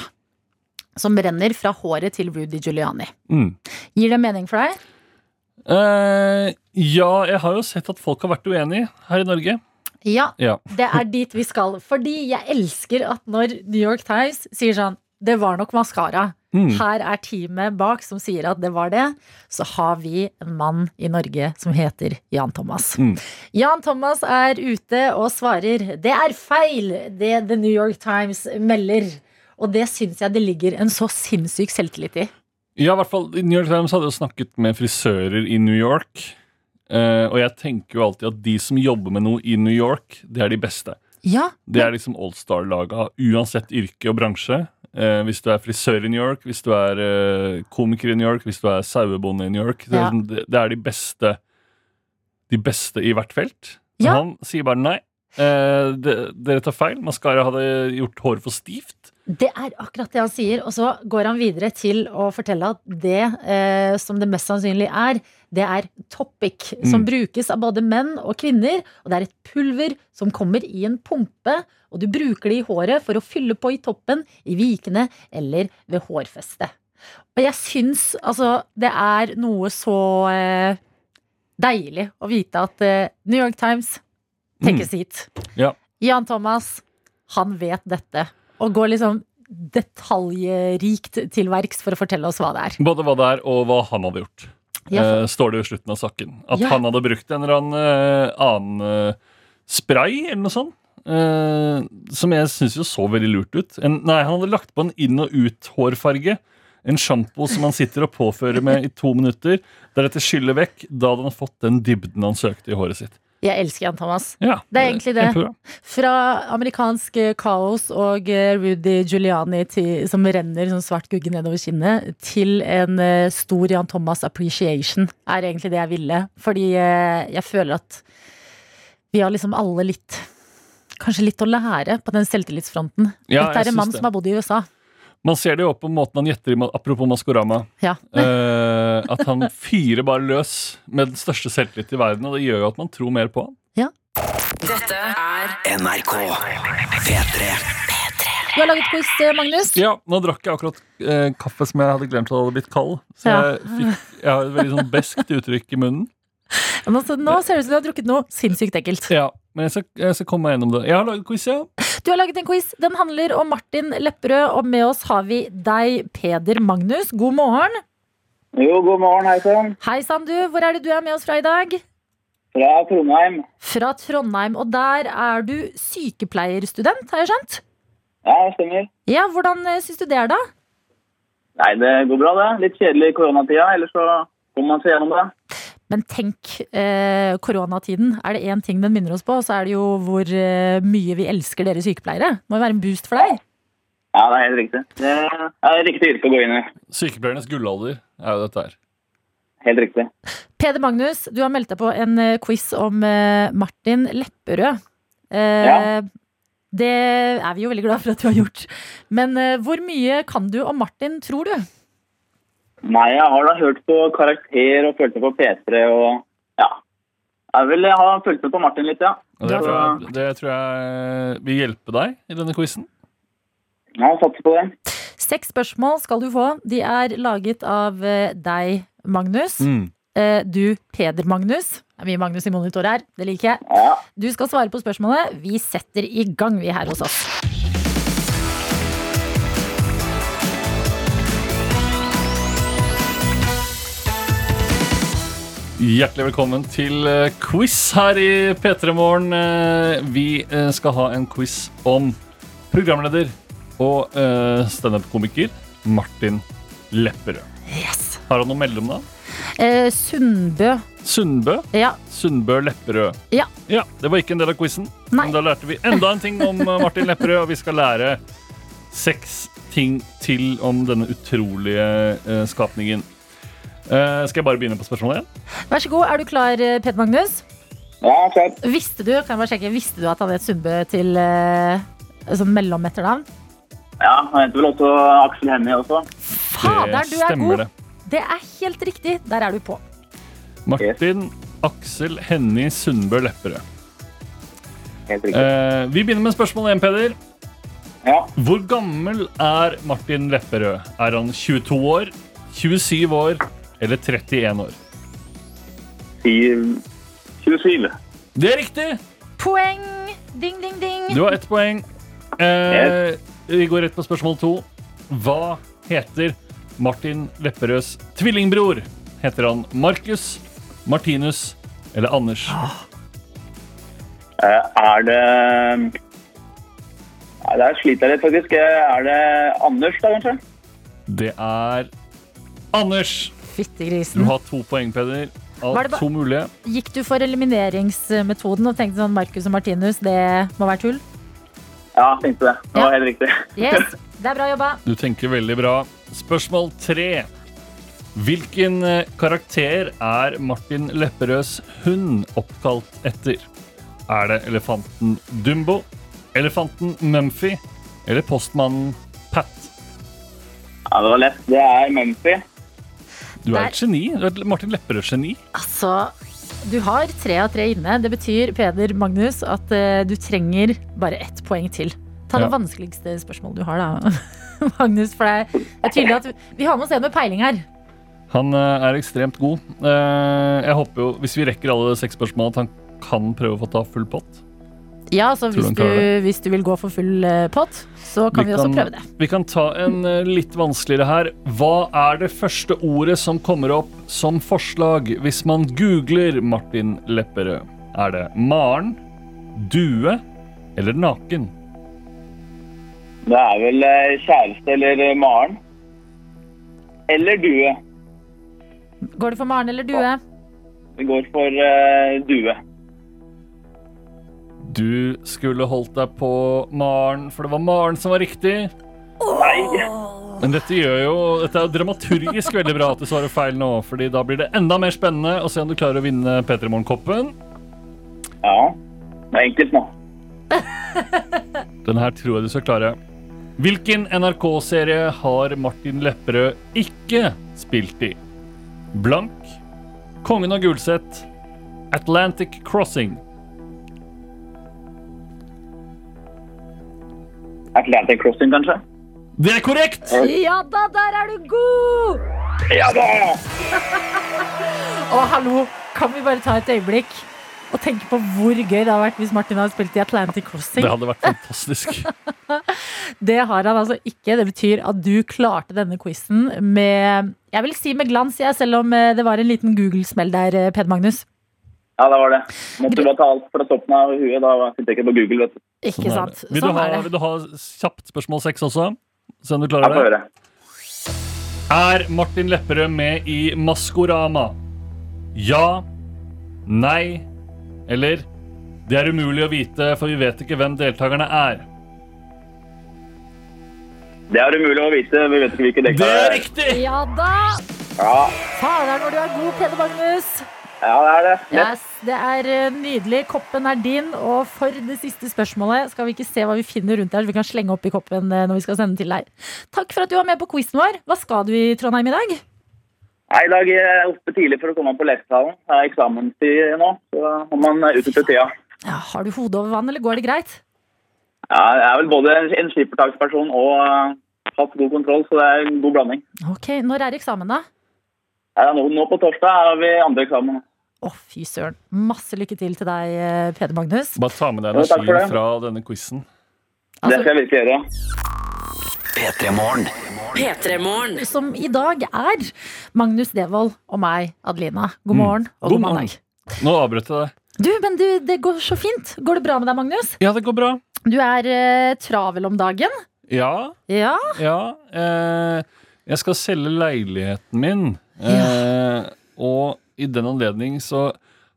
som renner fra håret til Rudy Giuliani. Mm. Gir det mening for deg? Eh, ja, jeg har jo sett at folk har vært uenige her i Norge. Ja, Ja. det er dit vi skal. Fordi jeg elsker at når New York Times sier sånn Det var nok maskara. Mm. Her er teamet bak som sier at det var det. Så har vi en mann i Norge som heter Jan Thomas. Mm. Jan Thomas er ute og svarer det er feil, det The New York Times melder. Og det syns jeg det ligger en så sinnssyk selvtillit i. Ja, i hvert fall New York Times hadde jo snakket med frisører i New York. Uh, og jeg tenker jo alltid at de som jobber med noe i New York, det er de beste. Ja, Det er liksom Allstar-laga, uansett yrke og bransje. Uh, hvis du er frisør i New York, hvis du er uh, komiker i New York, hvis du er sauebonde i New York. Det Ja. liksom- det, det er de beste De beste i hvert felt. Så Ja. han sier bare nei. Dere tar feil. Maskara hadde gjort håret for stivt. Det er akkurat det han sier, og så går han videre til å fortelle at det eh, som det mest sannsynlig er, det er topic, som Mm. brukes av både menn og kvinner. Og det er et pulver som kommer i en pumpe, og du bruker det i håret for å fylle på i toppen, i vikene eller ved hårfestet. Og jeg syns altså det er noe så eh, deilig å vite at eh, New York Times tenker sitt. Ja. Jan Thomas, han vet dette. Og går liksom detaljrikt til verks for å fortelle oss hva det er. Både hva det er, og hva han hadde gjort. Ja, for- eh, står det i slutten av saken. At Ja. han hadde brukt en eller annen eh, annen eh, spray eller noe sånt. Uh, som jeg syns jo så veldig lurt ut. En, nei, han hadde lagt på en inn- og ut-hårfarge. En sjampo som han sitter og påfører med i to minutter. Deretter skyller vekk. Da hadde han fått den dybden han søkte i håret sitt. Jeg elsker Jan Thomas. Ja, Det er egentlig det. Fra amerikansk eh, kaos og eh, Rudy Giuliani til, som renner som svart gugge nedover kinnet, til en eh, stor Jan Thomas appreciation, er egentlig det jeg ville. Fordi jeg føler at vi har liksom alle litt Kanskje litt å lære på den selvtillitsfronten. Ja, Dette er en mann det. som har bodd i USA. Man ser det jo på måten han gjetter i, apropos Maskorama. Ja. eh, at han fyrer bare løs med den største selvtillit i verden, og det gjør jo at man tror mer på han. Dette er NRK P3 Du har laget quiz, eh, Magnus. Ja, nå drakk jeg akkurat eh, kaffe som jeg hadde glemt at hadde blitt kald. Så Ja. jeg, fikk, jeg har et veldig sånn beskt uttrykk i munnen. Nå, altså, nå ser det ut som du har drukket noe sinnssykt ekkelt. Ja, Men jeg skal, jeg skal komme meg gjennom det. Jeg har laget quiz, ja. Du har laget en quiz. Den handler om Martin Lepperød, og med oss har vi deg, Peder Magnus. God morgen. Jo, god morgen, hei sann. Hei sann, du. Hvor er det du er med oss fra i dag? Fra Trondheim. Fra Trondheim. Og der er du sykepleierstudent, har jeg skjønt? Ja, det stemmer. Ja, hvordan eh, syns du det er, da? Nei, det går bra, det. Litt kjedelig i koronatida, ellers så kommer man seg gjennom det. Men tenk, eh, koronatiden. Er det én ting den minner oss på, så er det jo hvor eh, mye vi elsker dere sykepleiere. Det Må jo være en boost for deg. Ja, det er helt riktig. Det er riktig yrke å gå inn i. Sykepleiernes gullalder er jo dette her. Helt riktig. Peder Magnus, du har meldt deg på en eh, quiz om eh, Martin Lepperød. Eh, Ja. Det er vi jo veldig glad for at du har gjort. Men eh, hvor mye kan du om Martin, tror du? Nei, jeg har da hørt på Karakter og følt med på P3 og ja. Jeg vil ha fulgt med på Martin litt, ja. Det, tror jeg, det tror jeg vil hjelpe deg i denne quizen. Ja, satser på det. Seks spørsmål skal du få. De er laget av eh, deg, Magnus. Mm. Eh, Du, Peder Magnus. Det er mye Magnus i monitor her. Det liker jeg. Ja. Du skal svare på spørsmålet. Vi setter i gang, vi her hos oss. Hjertelig velkommen til eh, quiz her i P3 Morgen. Vi skal ha en quiz om programleder og uh, standup-komiker Martin Lepperød. Yes. Har han noe mellomnavn? Eh, Sundbø. Sundbø? Ja. Sundbø Lepperød. Ja. Det var ikke en del av quizen, men da lærte vi enda en ting om eh, Martin Lepperød, og vi skal lære seks ting til om denne utrolige eh, skapningen. Eh, skal jeg bare begynne på spørsmålet igjen? Vær så god. Er du klar, eh, Peder Magnus? Ja, klar. Visste du kan jeg bare sjekke, visste du at han het Sundbø til eh, mellometternavn? Ja, han heter vel også Aksel Hennie også. Fader, du er god! det. Det er helt riktig. Der er du på. Martin Aksel Hennie Sundbø Lepperød. Helt riktig. Eh, vi begynner med spørsmål én, Peder. Ja. Hvor gammel er Martin Lepperød? Er han 22 år, 27 år eller 31 år? 27. Det er riktig! Poeng! Ding, ding, ding. Du har ett poeng. Eh, vi går rett på spørsmål to. Hva heter Martin Lepperøds tvillingbror? Heter han Markus, Martinus eller Anders? Eh, Er det Nei, Der sliter jeg litt, faktisk. Eh, Er det Anders, da, kanskje? Det er Anders. Du har to poeng, Peder. Av ba- to mulige. Gikk du for elimineringsmetoden og tenkte sånn Markus og Martinus, det må være tull? Ja, tenkte det. Det var Ja. helt riktig. Yes, det er bra jobba. Du tenker veldig bra. Spørsmål tre. Hvilken eh, karakter er Martin Lepperøds hund oppkalt etter? Er det elefanten Dumbo, elefanten Mumphy eller postmannen Pat? Ja, det var lett. Det er Mumphy. Du er et geni. Du er et Martin Lepperød-geni. Altså, du har tre av tre inne. Det betyr, Peder Magnus, at eh, du trenger bare ett poeng til. Ta det Ja. vanskeligste spørsmålet du har, da. Magnus, for det er, tydelig at vi har med oss en med peiling her. Han eh, er ekstremt god. Eh, Jeg håper jo, hvis vi rekker alle seks spørsmål, at han kan prøve å få ta full pott. Ja, så hvis du, hvis du vil gå for full eh, pott, så kan vi, også prøve det. Vi kan ta en eh, litt vanskeligere her. Hva er det første ordet som kommer opp som forslag hvis man googler Martin Lepperød? Er det Maren, due eller naken? Det er vel eh, kjæreste eller Maren. Eller due. Går det for Maren eller Due? Det går for uh, due. Du skulle holdt deg på Maren, for det var Maren som var riktig. Nei. Men dette gjør jo Dette er jo dramaturgisk veldig bra at du svarer feil nå, Fordi da blir det enda mer spennende å se om du klarer å vinne P3 Morgen-koppen. Ja. Det er enkelt nå. Den her tror jeg du skal klare. Hvilken NRK-serie har Martin Lepperød ikke spilt i? Blank, Kongen av Gulset, Atlantic Crossing. Atlantic Crossing, kanskje? Det er korrekt! Ja da, der er du god! Ja da! Å, hallo, kan vi bare ta et øyeblikk og tenke på hvor gøy det hadde vært hvis Martin hadde spilt i Atlantic Crossing? Det hadde vært fantastisk. Det har han altså ikke. Det betyr at du klarte denne quizen med Jeg vil si med glans, jeg, selv om eh, det var en liten Google-smell der, Ped Peder Magnus. Ja, det var det. Måtte bare ta alt fra toppen av huet. Da sitter jeg ikke på Google, vet du. Ikke Sånn er sant? det. Vil, du Sånn ha, er det. vil du ha kjapt spørsmål seks også? Se om du Jeg klarer får det. høre. Er Martin Lepperød med i Maskorama? Ja, nei eller Det er umulig å vite, for vi vet ikke hvem deltakerne er. Det er umulig å vite. Vi vet ikke hvilke dekk Det er riktig! Ja da! Ja, Fader, når du er god, Peder Magnus. Ja, det er det. Yes, det er eh, nydelig. Koppen er din. Og for det siste spørsmålet skal vi ikke se hva vi finner rundt her, så vi kan slenge opp i koppen eh, når vi skal sende til deg. Takk for at du var med på quizen vår. Hva skal du i Trondheim i dag? Nei, I dag er jeg oppe tidlig for å komme på lesesalen. Det er eksamenstid nå, så må man utnytte tida. Ja, har du hodet over vann, eller går det greit? Ja, jeg er vel både en- en skippertaksperson og uh, hatt god kontroll, så det er en god blanding. Ok, Når er eksamen, da? Ja, nå, nå på torsdag har vi andre eksamen. Å, fy søren. Masse lykke til til deg, eh, Peder Magnus. Bare ta med deg energien fra denne quizen. Det Altså- skal jeg virkelig gjøre. P3 Morgen. Som i dag er Magnus Devold og meg, Adelina. God morgen og God god, mandag. Nå avbrøt jeg deg. Du, men du, det går så fint. Går det bra med deg, Magnus? Ja, det går bra. Du er eh, travel om dagen. Ja, Ja. ja. Eh, jeg skal selge leiligheten min. Eh, og i den anledning så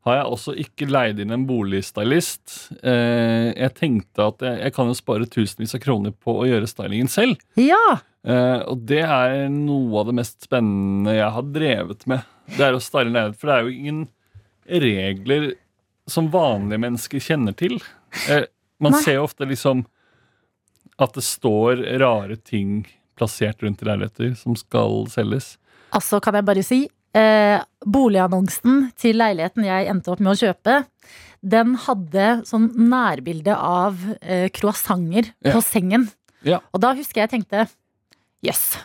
har jeg også ikke leid inn en boligstylist. Eh, jeg tenkte at jeg, jeg kan jo spare tusenvis av kroner på å gjøre stylingen selv. Ja. Eh, og det er noe av det mest spennende jeg har drevet med. Det er å style leilighet, for det er jo ingen regler som vanlige mennesker kjenner til. Eh, man Nei. ser jo ofte liksom at det står rare ting plassert rundt i leiligheter som skal selges. Altså, kan jeg bare si eh, Boligannonsen til leiligheten jeg endte opp med å kjøpe, den hadde sånn nærbilde av eh, croissanter Ja. på sengen. Ja. Og da husker jeg tenkte Jøss.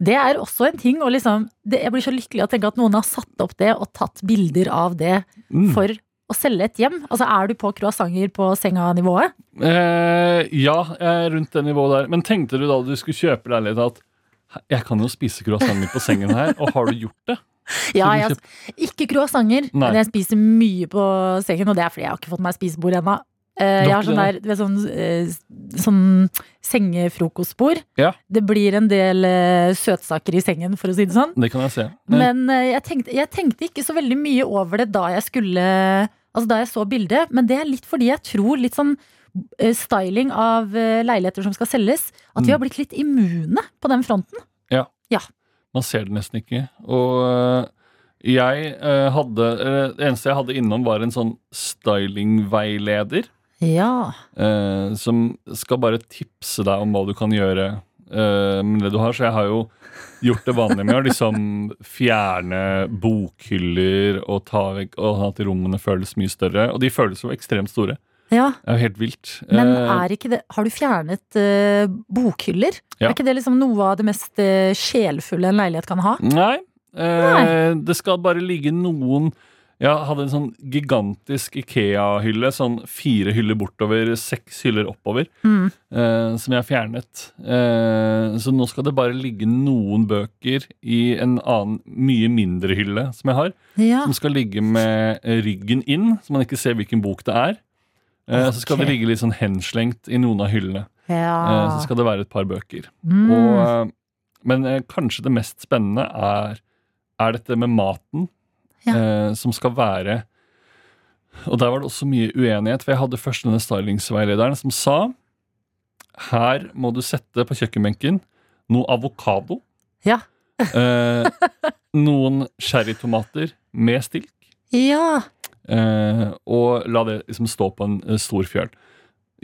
Det er også en ting Og liksom det, Jeg blir så lykkelig å tenke at noen har satt opp det og tatt bilder av det Mm. for å selge et hjem. Altså, Er du på croissanter på senga-nivået? Eh, ja, jeg er rundt det nivået der. Men tenkte du da du skulle kjøpe leilighet at Jeg kan jo spise croissanter på sengen her, og har du gjort det? Ja, jeg, ikke croissanter, men jeg spiser mye på sengen, og det er fordi jeg har ikke fått meg spisebord ennå. Eh, jeg har sånn der, sånn, eh, sånn sengefrokostbord. Ja. Det blir en del eh, søtsaker i sengen, for å si det sånn. Det kan jeg se. Men jeg tenkte, jeg tenkte ikke så veldig mye over det da jeg skulle Altså da jeg så bildet, men det er litt fordi jeg tror litt sånn styling av leiligheter som skal selges, at vi Mm. har blitt litt immune på den fronten. Man ser det nesten ikke. Og øh, jeg øh, hadde øh, Det eneste jeg hadde innom, var en sånn stylingveileder. Ja. øh, som skal bare tipse deg om hva du kan gjøre øh, med det du har. Så jeg har jo gjort det vanlige med å liksom fjerne bokhyller og ta vekk og at rommene føles mye større. Og de føles jo ekstremt store. Ja. Det er jo helt vilt. Men Eh, er ikke det Har du fjernet uh, bokhyller? Ja. Er ikke det liksom noe av det mest uh, sjelfulle en leilighet kan ha? Nei. Eh, det skal bare ligge noen Jeg hadde en sånn gigantisk Ikea-hylle. Sånn fire hyller bortover, seks hyller oppover. Mm. som jeg har fjernet. Så nå skal det bare ligge noen bøker i en annen, mye mindre hylle som jeg har. Ja. Som skal ligge med ryggen inn, så man ikke ser hvilken bok det er. Eh, Så skal det ligge litt sånn henslengt i noen av hyllene. Eh, ja. så skal det være et par bøker. Mm. Og, eh, men eh, kanskje det mest spennende er, er dette med maten, Ja. eh, som skal være Og der var det også mye uenighet, for jeg hadde først denne stylingsveilederen som sa her må du sette på kjøkkenbenken noe avokado. Ja. eh, noen cherrytomater med stilk. ja. Eh, og la det liksom stå på en eh, stor fjøl.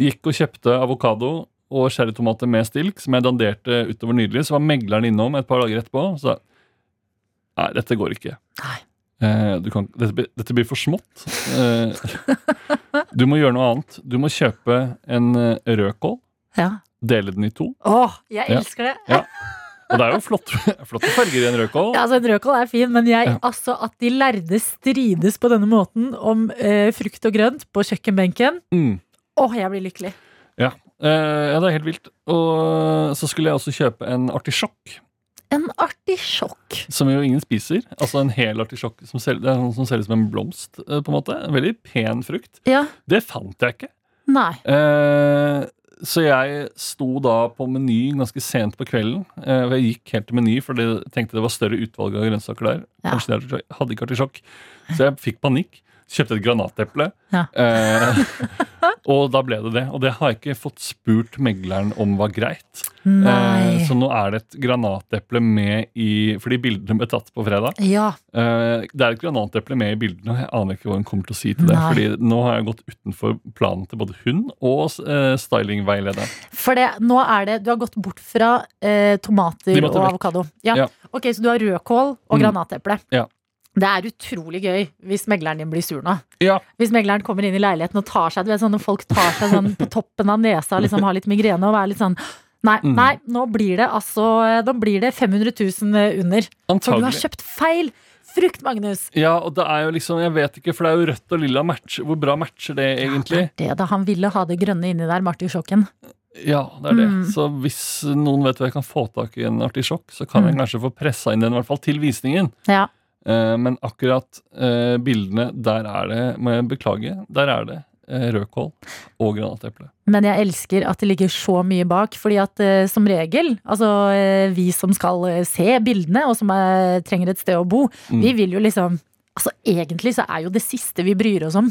Gikk og kjøpte avokado og cherrytomater med stilk, som jeg danderte utover nydelig. Så var megleren innom et par dager etterpå og sa nei, dette går ikke. Nei. Eh, du kan, dette, dette blir for smått. Eh, du må gjøre noe annet. Du må kjøpe en eh, rødkål, ja. dele den i to. Åh, jeg Ja. elsker det! Ja. Og det er jo flott, flotte farger i en rødkål. Ja, altså En rødkål er fin, men jeg, Ja. altså at de lærde strides på denne måten om eh, frukt og grønt på kjøkkenbenken Mm. Åh, jeg blir lykkelig. Ja. Eh, ja, det er helt vilt. Og så skulle jeg også kjøpe en artisjokk. En artisjokk. Som jo ingen spiser. Altså en hel artisjokk som, ser, det er sånn som som en blomst. eh, på en måte. En veldig pen frukt. Ja. Det fant jeg ikke. Nei. Eh, så jeg sto da på Meny ganske sent på kvelden. Eh, jeg gikk helt til Meny, for jeg tenkte det var større utvalg av grønnsaker der. Ja. Kanskje artisjokk- hadde ikke artisjokk. Så jeg fikk panikk. Kjøpte et granateple. Ja. Eh, og da ble det det. Og det har jeg ikke fått spurt megleren om var greit. Eh, så nå er det et granateple med i Fordi bildene ble tatt på fredag. Ja. Eh, det er et granateple med i bildene, og jeg aner ikke hva hun kommer til å si til det. Nei. Fordi nå har jeg gått utenfor planen til både hun og uh, stylingveilederen. For det, nå er det Du har gått bort fra eh, tomater og avokado. Ja. Ja. Ok, så du har rødkål og Mm. granateple. Ja. Det er utrolig gøy hvis megleren din blir sur nå. Ja. Hvis megleren kommer inn i leiligheten og tar seg Du vet sånn når folk tar seg sånn på toppen av nesa liksom har litt migrene og er litt sånn Nei, Mm. nei, nå blir det altså Nå blir det 500 000 under. For du har kjøpt feil frukt, Magnus. Ja, og det er jo liksom Jeg vet ikke, for det er jo rødt og lilla match. Hvor bra matcher det egentlig? Det er det, da han ville ha det grønne inni der, artisjokken. Ja, det er det. Mm. Så hvis noen vet hvor jeg kan få tak i en artisjokk, så kan jeg Mm. kanskje få pressa inn den, i hvert fall til visningen. Ja. Eh, men akkurat eh, bildene, der er det, må jeg beklage, der er det eh, rødkål og granateple. Men jeg elsker at det ligger så mye bak, fordi at eh, som regel, altså eh, vi som skal se bildene, og som er, trenger et sted å bo, Mm. vi vil jo liksom Altså Egentlig så er jo det siste vi bryr oss om,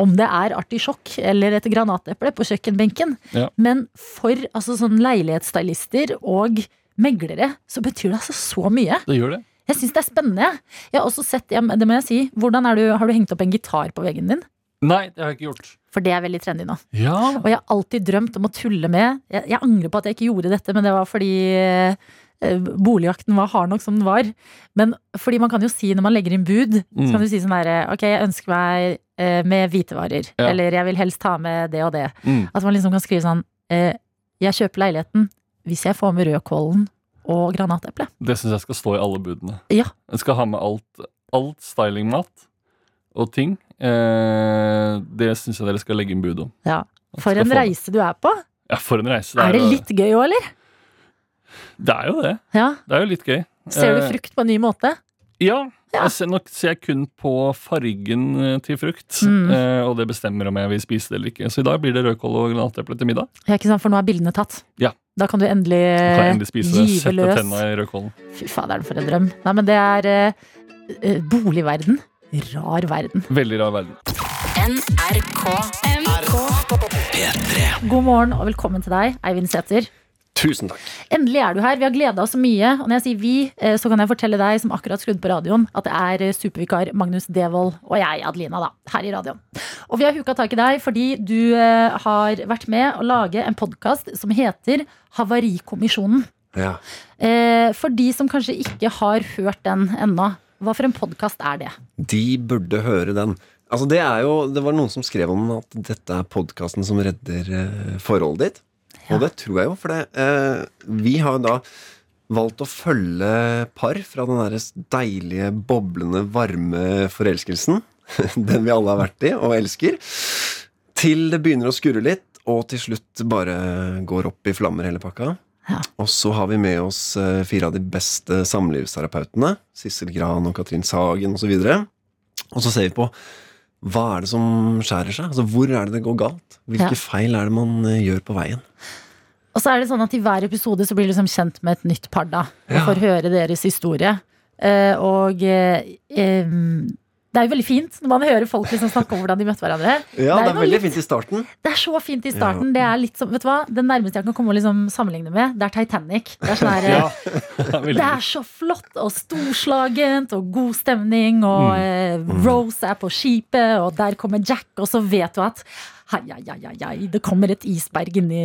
om det er artisjokk eller et granateple på kjøkkenbenken. Ja. Men for altså sånn leilighetsstylister og meglere så betyr det altså så mye. Det gjør det. Jeg syns det er spennende. Jeg har også sett, det må jeg si, hvordan er du, Har du hengt opp en gitar på veggen din? Nei, det har jeg ikke gjort. For det er veldig trendy nå. Ja. Og jeg har alltid drømt om å tulle med Jeg, jeg angrer på at jeg ikke gjorde dette, men det var fordi eh, boligjakten var hard nok som den var. Men fordi man kan jo si når man legger inn bud, så Mm. kan du si sånn herre Ok, jeg ønsker meg eh, med hvitevarer. Ja. Eller jeg vil helst ta med det og det. Mm. At man liksom kan skrive sånn eh, Jeg kjøper leiligheten hvis jeg får med rødkålen og granateple. Det syns jeg skal stå i alle budene. Ja. Jeg skal ha med alt, alt stylingmat og ting. Eh, det syns jeg dere skal legge inn bud om. Ja. For en reise du er på. Ja, for en reise. Er det litt gøy òg, eller? Det er jo det. Ja. Det er jo litt gøy. Ser du Eh, frukt på en ny måte? Ja. Ja. Jeg ser, nok ser jeg kun på fargen eh, til frukt, Mm. eh, og det bestemmer om jeg vil spise det eller ikke. Så i dag blir det rødkål og granateple til middag. Ja, ikke sant, For nå er bildene tatt. Ja. Da kan du endelig, kan endelig spise det. gyve Sette løs. tenna i rødkålen. Fy faderen, for en drøm. Nei, men det er eh, eh, boligverden. Rar verden. Veldig rar verden. NRK. God morgen og velkommen til deg, Eivind Sæther. Tusen takk. Endelig er du her. Vi har gleda oss så mye. Og når jeg sier vi, eh, så kan jeg fortelle deg som akkurat skrudd på radioen, at det er eh, supervikar Magnus Devold og jeg, Adelina, da, her i radioen. Og vi har huka tak i deg fordi du eh, har vært med å lage en podkast som heter Havarikommisjonen. Ja. For de som kanskje ikke har hørt den ennå, hva for en podkast er det? De burde høre den. Altså Det er jo, det var noen som skrev om at dette er podkasten som redder forholdet ditt. Ja. Og det tror jeg jo, for det, eh, vi har jo da valgt å følge par fra den der deilige, boblende, varme forelskelsen. Den vi alle har vært i og elsker. Til det begynner å skurre litt, og til slutt bare går opp i flammer hele pakka. Ja. Og så har vi med oss eh, fire av de beste samlivsterapeutene. Sissel Gran og Katrin Sagen osv. Og så ser vi på hva er det som skjærer seg? Altså Hvor er det det går galt? Hvilke Ja. feil er det man eh, gjør på veien? Og så er det sånn at i hver episode så blir du liksom kjent med et nytt par, da. Og Ja. får høre deres historie. Eh, og eh, det er jo veldig fint når man hører folk liksom snakke om hvordan de møtte hverandre. Ja, Det det er er, jo noe veldig litt- fint i starten. Det er så fint i starten. Det er litt som, vet du hva? Det nærmeste jeg kan komme å liksom sammenligne med, det er Titanic. Det er sånn her, Ja, det, veldig Det er så flott og storslagent og god stemning, og eh, Rose er på skipet, og der kommer Jack, og så vet du at hei, hei, hei, hei, det kommer et isberg inni,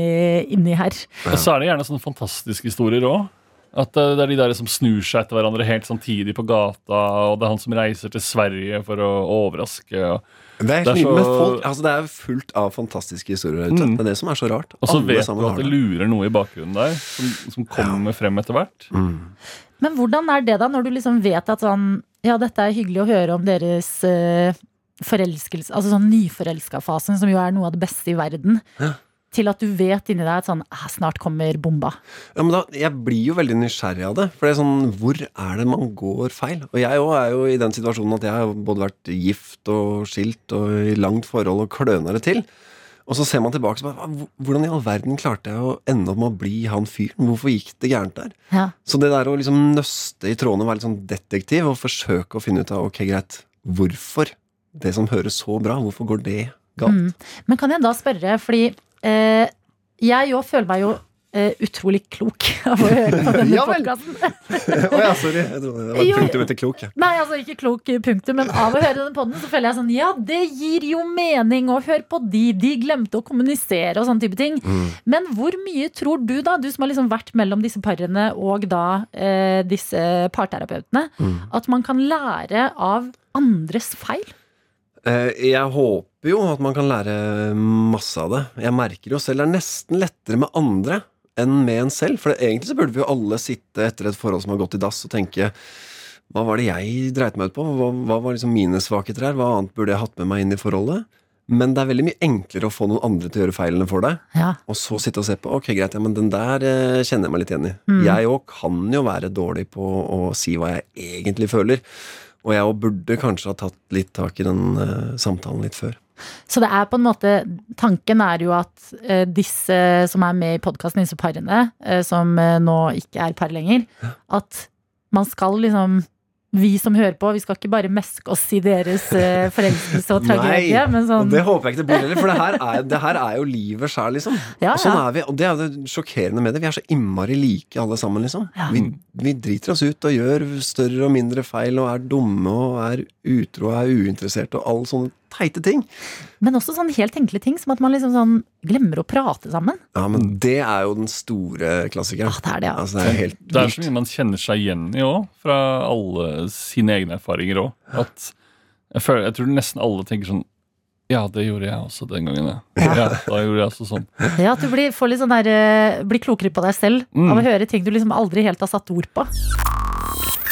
inni her. Og så er det gjerne sånne fantastiske historier òg. At eh, det er de der som snur seg etter hverandre helt samtidig på gata, og det er han som reiser til Sverige for å overraske. Og, Det er, Det er så- folk, altså det er fullt av fantastiske historier der ute. Mm. Det er det som er så rart. og så vet du at det lurer noe i bakgrunnen der, som, som kommer frem etter hvert. Mm. Men hvordan er det da, når du liksom vet at sånn Ja, dette er hyggelig å høre om deres uh, forelskelse Altså sånn nyforelska-fasen, som jo er noe av det beste i verden. Ja. Til at du vet inni deg at sånn ah, Snart kommer bomba. Ja, men da, Jeg blir jo veldig nysgjerrig av det. For det er sånn, Hvor er det man går feil? Og jeg òg er jo i den situasjonen at jeg har både vært gift og skilt og i langt forhold og kløna det til. Og så ser man tilbake så bare, Hvordan i all verden klarte jeg å ende opp med å bli han fyren? Hvorfor gikk det gærent der? Ja. Så det der å liksom nøste i trådene, være litt sånn detektiv og forsøke å finne ut av ok, greit, hvorfor det som høres så bra, hvorfor går det galt? Mm. Men kan jeg da spørre, fordi eh, jeg jo føler meg jo eh, utrolig klok av å høre på denne Ja podkasten. Å ja, sorry. Jeg trodde Det var punktum etter klok. ja. Nei, altså ikke klok punktum, men av å høre denne podden så føler jeg sånn Ja, det gir jo mening, og hør på de, de glemte å kommunisere og sånne type ting. Mm. Men hvor mye tror du, da, du som har liksom vært mellom disse parene og da eh, disse parterapeutene, Mm. at man kan lære av andres feil? Eh, Jeg håper jo at man kan lære masse av det. Jeg merker jo selv det er nesten lettere med andre enn med en selv. For egentlig så burde vi jo alle sitte etter et forhold som har gått i dass, og tenke hva var det jeg dreit meg ut på? Hva, hva var liksom mine svakheter her? Hva annet burde jeg hatt med meg inn i forholdet? Men det er veldig mye enklere å få noen andre til å gjøre feilene for deg, Ja. og så sitte og se på. Ok, greit, ja, men den der eh, kjenner jeg meg litt igjen i. Mm. Jeg òg kan jo være dårlig på å si hva jeg egentlig føler. Og jeg òg burde kanskje ha tatt litt tak i den uh, samtalen litt før. Så det er på en måte Tanken er jo at uh, disse som er med i podkasten, disse parene, uh, som nå ikke er par lenger, at man skal liksom vi som hører på, vi skal ikke bare meske oss i deres uh, forelskelse og tragedie, men sånn Og det håper jeg ikke det blir heller, for det her er, det her er jo livet sjæl, liksom. Ja, Og sånn ja. er vi, og det er det sjokkerende med det. Vi er så innmari like alle sammen, liksom. Ja. Vi, vi driter oss ut og gjør større og mindre feil og er dumme og er utro og er uinteresserte og alle sånne teite ting. Men også sånn helt enkle ting, som at man liksom sånn glemmer å prate sammen. Ja, men det er jo den store klassikeren. Ah, det er det, ja. Altså, det er helt Det er så mye man kjenner seg igjen i òg, fra alle sine egne erfaringer òg. Jeg, føler, jeg tror nesten alle tenker sånn Ja, det gjorde jeg også den gangen, ja. ja da gjorde jeg også sånn. Ja, At du blir, får litt sånn der, eh, blir klokere på deg selv Mm. av å høre ting du liksom aldri helt har satt ord på.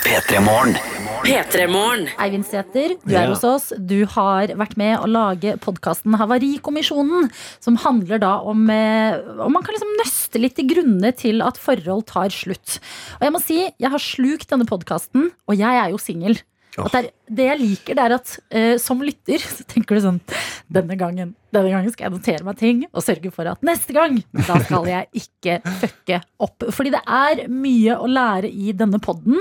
P3 Morgen. P3 Morgen. Eivind Sæther, du er Ja. hos oss. Du har vært med å lage podkasten Havarikommisjonen, som handler da om eh, om man kan liksom nøste litt i grunnene til at forhold tar slutt. Og jeg må si, jeg har slukt denne podkasten, og jeg er jo singel. At det, jeg liker, det er at uh, som lytter så tenker du sånn denne gangen, denne gangen skal jeg notere meg ting og sørge for at neste gang da skal jeg ikke fucke opp. Fordi det er mye å lære i denne podden.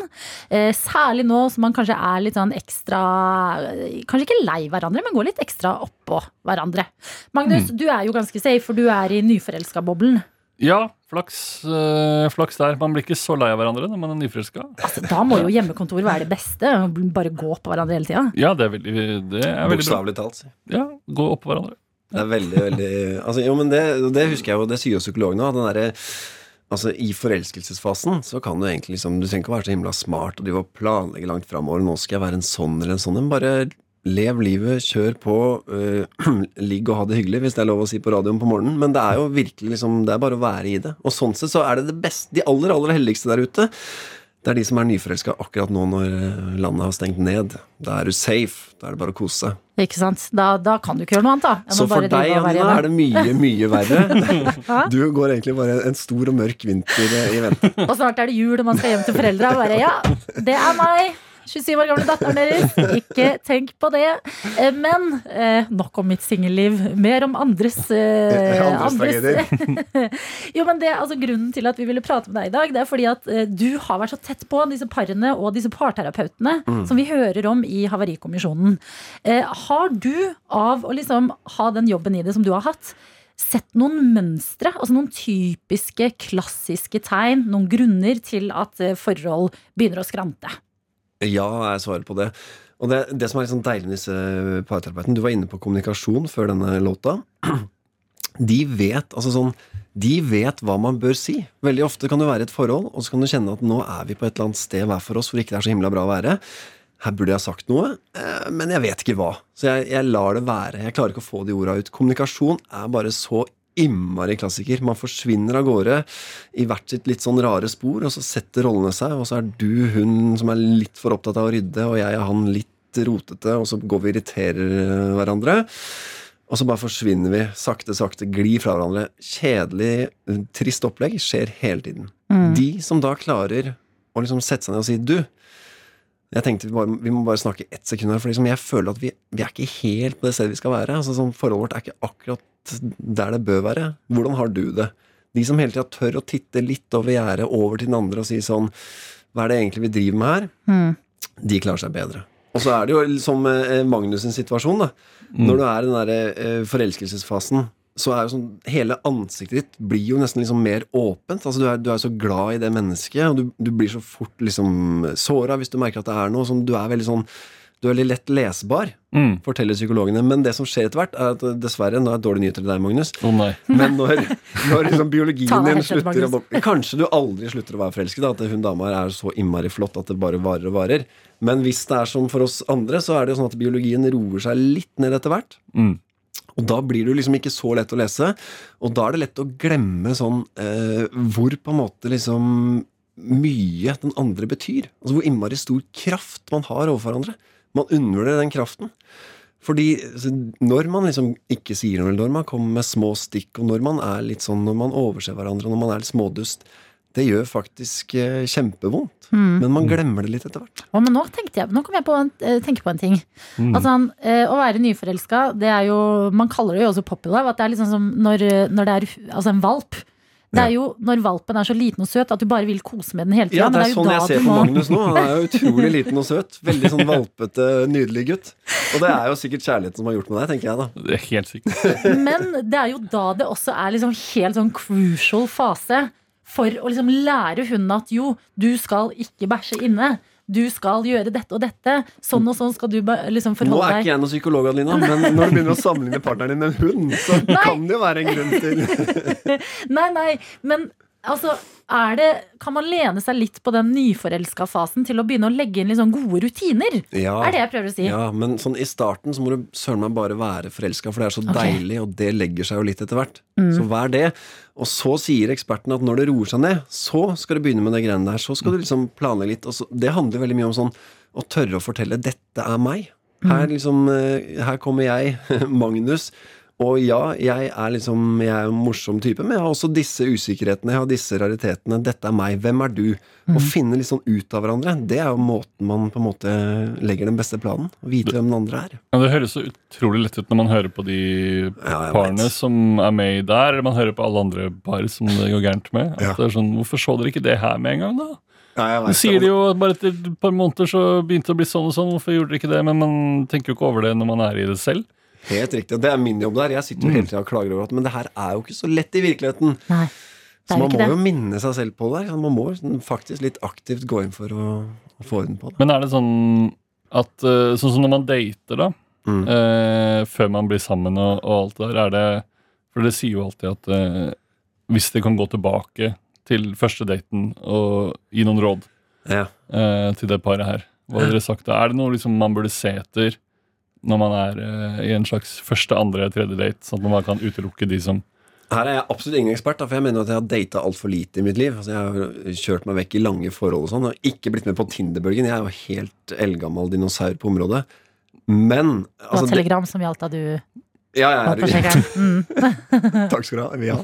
Uh, særlig nå som man kanskje er litt sånn ekstra Kanskje ikke lei hverandre, men går litt ekstra oppå hverandre. Magnus, du er jo ganske safe, for du er i nyforelska-boblen. Ja, flaks, øh, flaks der. Man blir ikke så lei av hverandre når man er nyforelska. Altså, da må jo hjemmekontor være det beste. Bare gå på hverandre hele tida. Ja, det er veldig, det er veldig. Bokstavelig talt. si. Ja, Gå opp på hverandre. Det er veldig, veldig altså, Jo, men det, det husker jeg jo, det sier jo psykologen òg. Den Altså, I forelskelsesfasen så kan du egentlig liksom Du trenger ikke å være så himla smart og drive og planlegge langt framover. Nå skal jeg være en sånn eller en sånn. Men bare lev livet, kjør på. uh, ligg og ha det hyggelig, hvis det er lov å si på radioen på morgenen. Men det er jo virkelig liksom Det er bare å være i det. Og sånn sett så er det det beste, de aller, aller heldigste der ute. Det er de som er nyforelska akkurat nå når øh, landet har stengt ned. Da er du safe. Da er det bare å kose seg. Ikke sant? Da, da kan du ikke gjøre noe annet, da. Så for bare deg, Anina, er det mye, mye verre. Du går egentlig bare en stor og mørk vinter i vente. Og snart er det jul, og man skal hjem til foreldra. Og bare, ja, det er meg. 27 år gamle datteren deres. Ikke tenk på det. Eh, Men eh, nok om mitt singelliv. Mer om andres, eh, Andres jo, men det, altså, Grunnen til at vi ville prate med deg i dag, Det er fordi at du har vært så tett på disse parene og disse parterapeutene som vi hører om i Havarikommisjonen. Har du, av å liksom ha den jobben i det som du har hatt, sett noen mønstre, altså noen typiske, klassiske tegn, noen grunner til at forhold begynner å skrante? Ja, er svaret på det. Og det, det som er litt sånn deilig med disse parterapeutene Du var inne på kommunikasjon før denne låta. De vet altså sånn De vet hva man bør si. Veldig ofte kan du være i et forhold, og så kan du kjenne at nå er vi på et eller annet sted hver for oss hvor ikke det er så himla bra å være. Her burde jeg sagt noe, eh, men jeg vet ikke hva. Så jeg, jeg lar det være. Jeg klarer ikke å få de orda ut. Kommunikasjon er bare så innmari klassiker. Man forsvinner av gårde i hvert sitt litt sånn rare spor, og så setter rollene seg, og så er du hun som er litt for opptatt av å rydde, og jeg er han litt rotete, og så går vi og irriterer eh, hverandre. Og så bare forsvinner vi sakte, sakte, glir fra hverandre. Kjedelig, trist opplegg skjer hele tiden. De som da klarer å liksom sette seg ned og si du, jeg tenkte vi, bare, vi må bare snakke ett sekund her, for liksom jeg føler at vi, vi er ikke helt på det stedet vi skal være. Altså sånn, Forholdet vårt er ikke akkurat der det bør være. Hvordan har du det? De som hele tida tør å titte litt over gjerdet over til den andre og si sånn Hva er det egentlig vi driver med her? De klarer seg bedre. Og så er det jo som eh, Magnus' situasjon, da. Når du er i den derre eh, forelskelsesfasen, så er jo sånn Hele ansiktet ditt blir jo nesten liksom mer åpent. Altså du er, du er så glad i det mennesket, og du, du blir så fort liksom såra hvis du merker at det er noe. Sånn, du er veldig sånn Du er veldig lett lesbar, Mm. forteller psykologene. Men det som skjer etter hvert, er at dessverre, nå er det dårlige nyheter til deg, Magnus, Oh, nei. men når, når liksom biologien din slutter å Kanskje du aldri slutter å være forelsket, da, at hun dama her er så innmari flott at det bare varer og varer. Men hvis det er som for oss andre, så er det jo sånn at biologien roer seg litt ned etter hvert. Mm. Og da blir du liksom ikke så lett å lese. Og da er det lett å glemme sånn eh, hvor på en måte liksom mye den andre betyr. Altså hvor innmari stor kraft man har overfor hverandre. Man undervurderer den kraften. Fordi altså, når man liksom ikke sier noe, eller når man kommer med små stikk, og når man er litt sånn, når man overser hverandre, når man er litt smådust, det gjør faktisk kjempevondt. kjempevondt. Men man glemmer det litt etter hvert. Å, men nå tenkte jeg, nå kom jeg på en, eh, tenke på en ting. Altså, eh, å være nyforelska, det er jo Man kaller det jo også poppy love. At det er liksom som når, eh, når det er altså en valp. Det er jo når valpen er så liten og søt at du bare vil kose med den hele tida. Ja, det er sånn jeg ser på Magnus nå. Han er jo utrolig liten og søt. Veldig sånn valpete, nydelig gutt. Og det er jo sikkert kjærligheten som har gjort med deg, tenker jeg da. Det er helt sikkert. Men det er jo da det også er liksom helt sånn crucial fase for å liksom lære hunden at jo, du skal ikke bæsje inne. Du skal gjøre dette og dette. Sånn og sånn skal du forholde deg. Nå er ikke jeg noen psykolog, Adelina, men når du begynner å sammenligne partneren din med en hund, så kan det jo være en grunn til Nei, nei, men altså er det, Kan man lene seg litt på den nyforelska fasen til å begynne å legge inn litt sånn gode rutiner? Ja. Er det jeg prøver å si? Ja, men sånn i starten så må du søren meg bare være forelska, for det er så Ok. Mm. deilig, og det legger seg jo litt etter hvert. Så vær det. Og så sier ekspertene at når det roer seg ned, så skal du begynne med det greiene der. Så skal du liksom planlegge litt. Og så, det handler veldig mye om sånn å tørre å fortelle 'dette er meg'. Her, liksom, eh, her kommer jeg, Magnus. Og ja, jeg er liksom Jeg er en morsom type, men jeg har også disse usikkerhetene. Jeg har disse raritetene. Dette er meg. Hvem er du? Å finne litt sånn ut av hverandre, det er jo måten man på en måte legger den beste planen. Å vite hvem den andre er. Ja, det høres så utrolig lett ut når man hører på de Ja, parene vet. som er med der. Man hører på alle andre par som det går gærent med. At Ja. det er sånn, Hvorfor så dere ikke det her med en gang, da? Ja, du sier det jo bare etter et par måneder så begynte det å bli sånn og sånn. Hvorfor gjorde dere ikke det? Men man tenker jo ikke over det når man er i det selv. Helt riktig. Det er min jobb der. Jeg sitter jo hele tida og klager over at Men det her er jo ikke så lett i virkeligheten. Nei, Så man må det. jo minne seg selv på det. Man må faktisk litt aktivt gå inn for å, å få orden på det. Men er det sånn at eh, Sånn som når man dater, da. Mm. eh, før man blir sammen og, og alt det der, er det For det sier jo alltid at eh, hvis det kan gå tilbake til første daten og gi noen råd Ja. eh, til det paret her, hva hadde dere sagt da? Er det noe liksom man burde se etter når man er uh, i en slags første, andre, tredje date, sånn at man kan utelukke de som Her er jeg absolutt ingen ekspert, da, for jeg mener at jeg har data altfor lite i mitt liv. Altså, jeg har kjørt meg vekk i lange forhold og sånn, og ikke blitt med på Tinder-bølgen. Jeg er jo helt eldgammel dinosaur på området. Men Det var altså, telegram som gjaldt da du ja, ja. Mm. Takk skal du ha. Ja.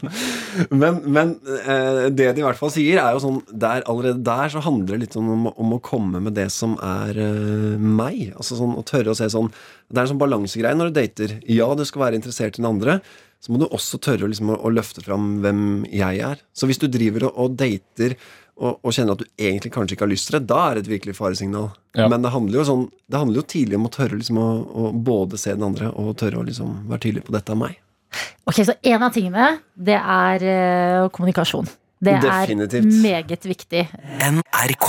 Men, men eh, det de i hvert fall sier, er jo sånn der, Allerede der så handler det litt om, om å komme med det som er eh, meg. Altså sånn Å tørre å se sånn Det er en sånn balansegreie når du dater. Ja, du skal være interessert i den andre. Så må du også tørre liksom, å, å løfte fram hvem jeg er. Så hvis du driver og, og dater og, og kjenner at du egentlig kanskje ikke har lyst til det, da er det et virkelig faresignal. Ja. Men det handler jo sånn Det handler jo tidlig om å tørre liksom å, å både se den andre og tørre å liksom være tydelig på 'dette er meg'. Ok, Så en av tingene, det er uh, kommunikasjon. Det Definitivt. er meget viktig. NRK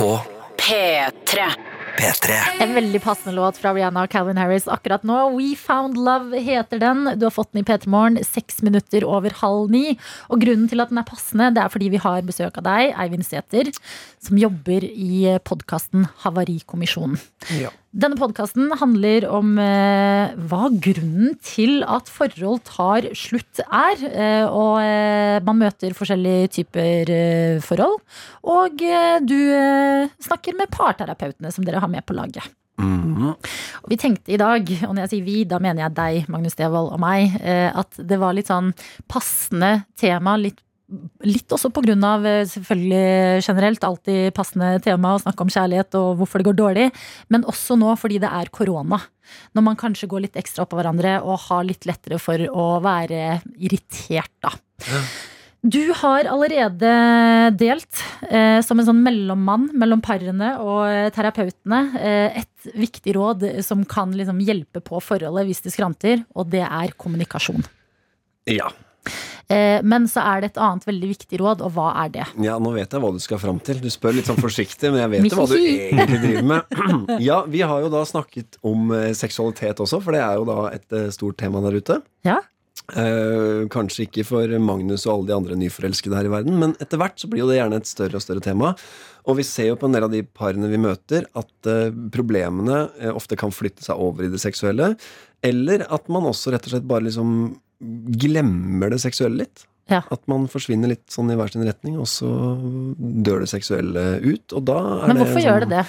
P3. P3. En veldig passende låt fra Rihanna og Calvin Harris akkurat nå. We Found Love heter den. Du har fått den i P3 Morgen seks minutter over halv ni. Og grunnen til at den er passende, det er fordi vi har besøk av deg, Eivind Sæther, som jobber i podkasten Havarikommisjonen. Ja. Denne podkasten handler om eh, hva grunnen til at forhold tar slutt er. Eh, og eh, man møter forskjellige typer eh, forhold. Og eh, du eh, snakker med parterapeutene som dere har med på laget. Mhm. Og vi tenkte i dag, og når jeg sier vi, da mener jeg deg, Magnus Devold og meg, at det var litt sånn passende tema. Litt, litt også av eh, selvfølgelig generelt alltid passende tema å snakke om kjærlighet og hvorfor det går dårlig, men også nå fordi det er korona. Når man kanskje går litt ekstra oppå hverandre og har litt lettere for å være irritert, da. Du har allerede delt, eh, som en sånn mellommann mellom parene og eh, terapeutene, eh, et viktig råd som kan liksom hjelpe på forholdet hvis det skranter, og det er kommunikasjon. Ja. Eh, men så er det et annet veldig viktig råd, og hva er det? ja, nå vet jeg hva du skal fram til. Du spør litt sånn forsiktig, men jeg vet jo hva du egentlig driver med. Ja, vi har jo da snakket om eh, seksualitet også, for det er jo da et eh, stort tema der ute. Ja? Eh, kanskje ikke for Magnus og alle de andre nyforelskede her i verden, men etter hvert så blir jo det gjerne et større og større tema. Og vi ser jo på en del av de parene vi møter, at eh, problemene eh, ofte kan flytte seg over i det seksuelle. Eller at man også rett og slett bare liksom glemmer det seksuelle litt. Ja. At man forsvinner litt sånn i hver sin retning, og så dør det seksuelle ut. Og da er Men det hvorfor sånn- gjør det det?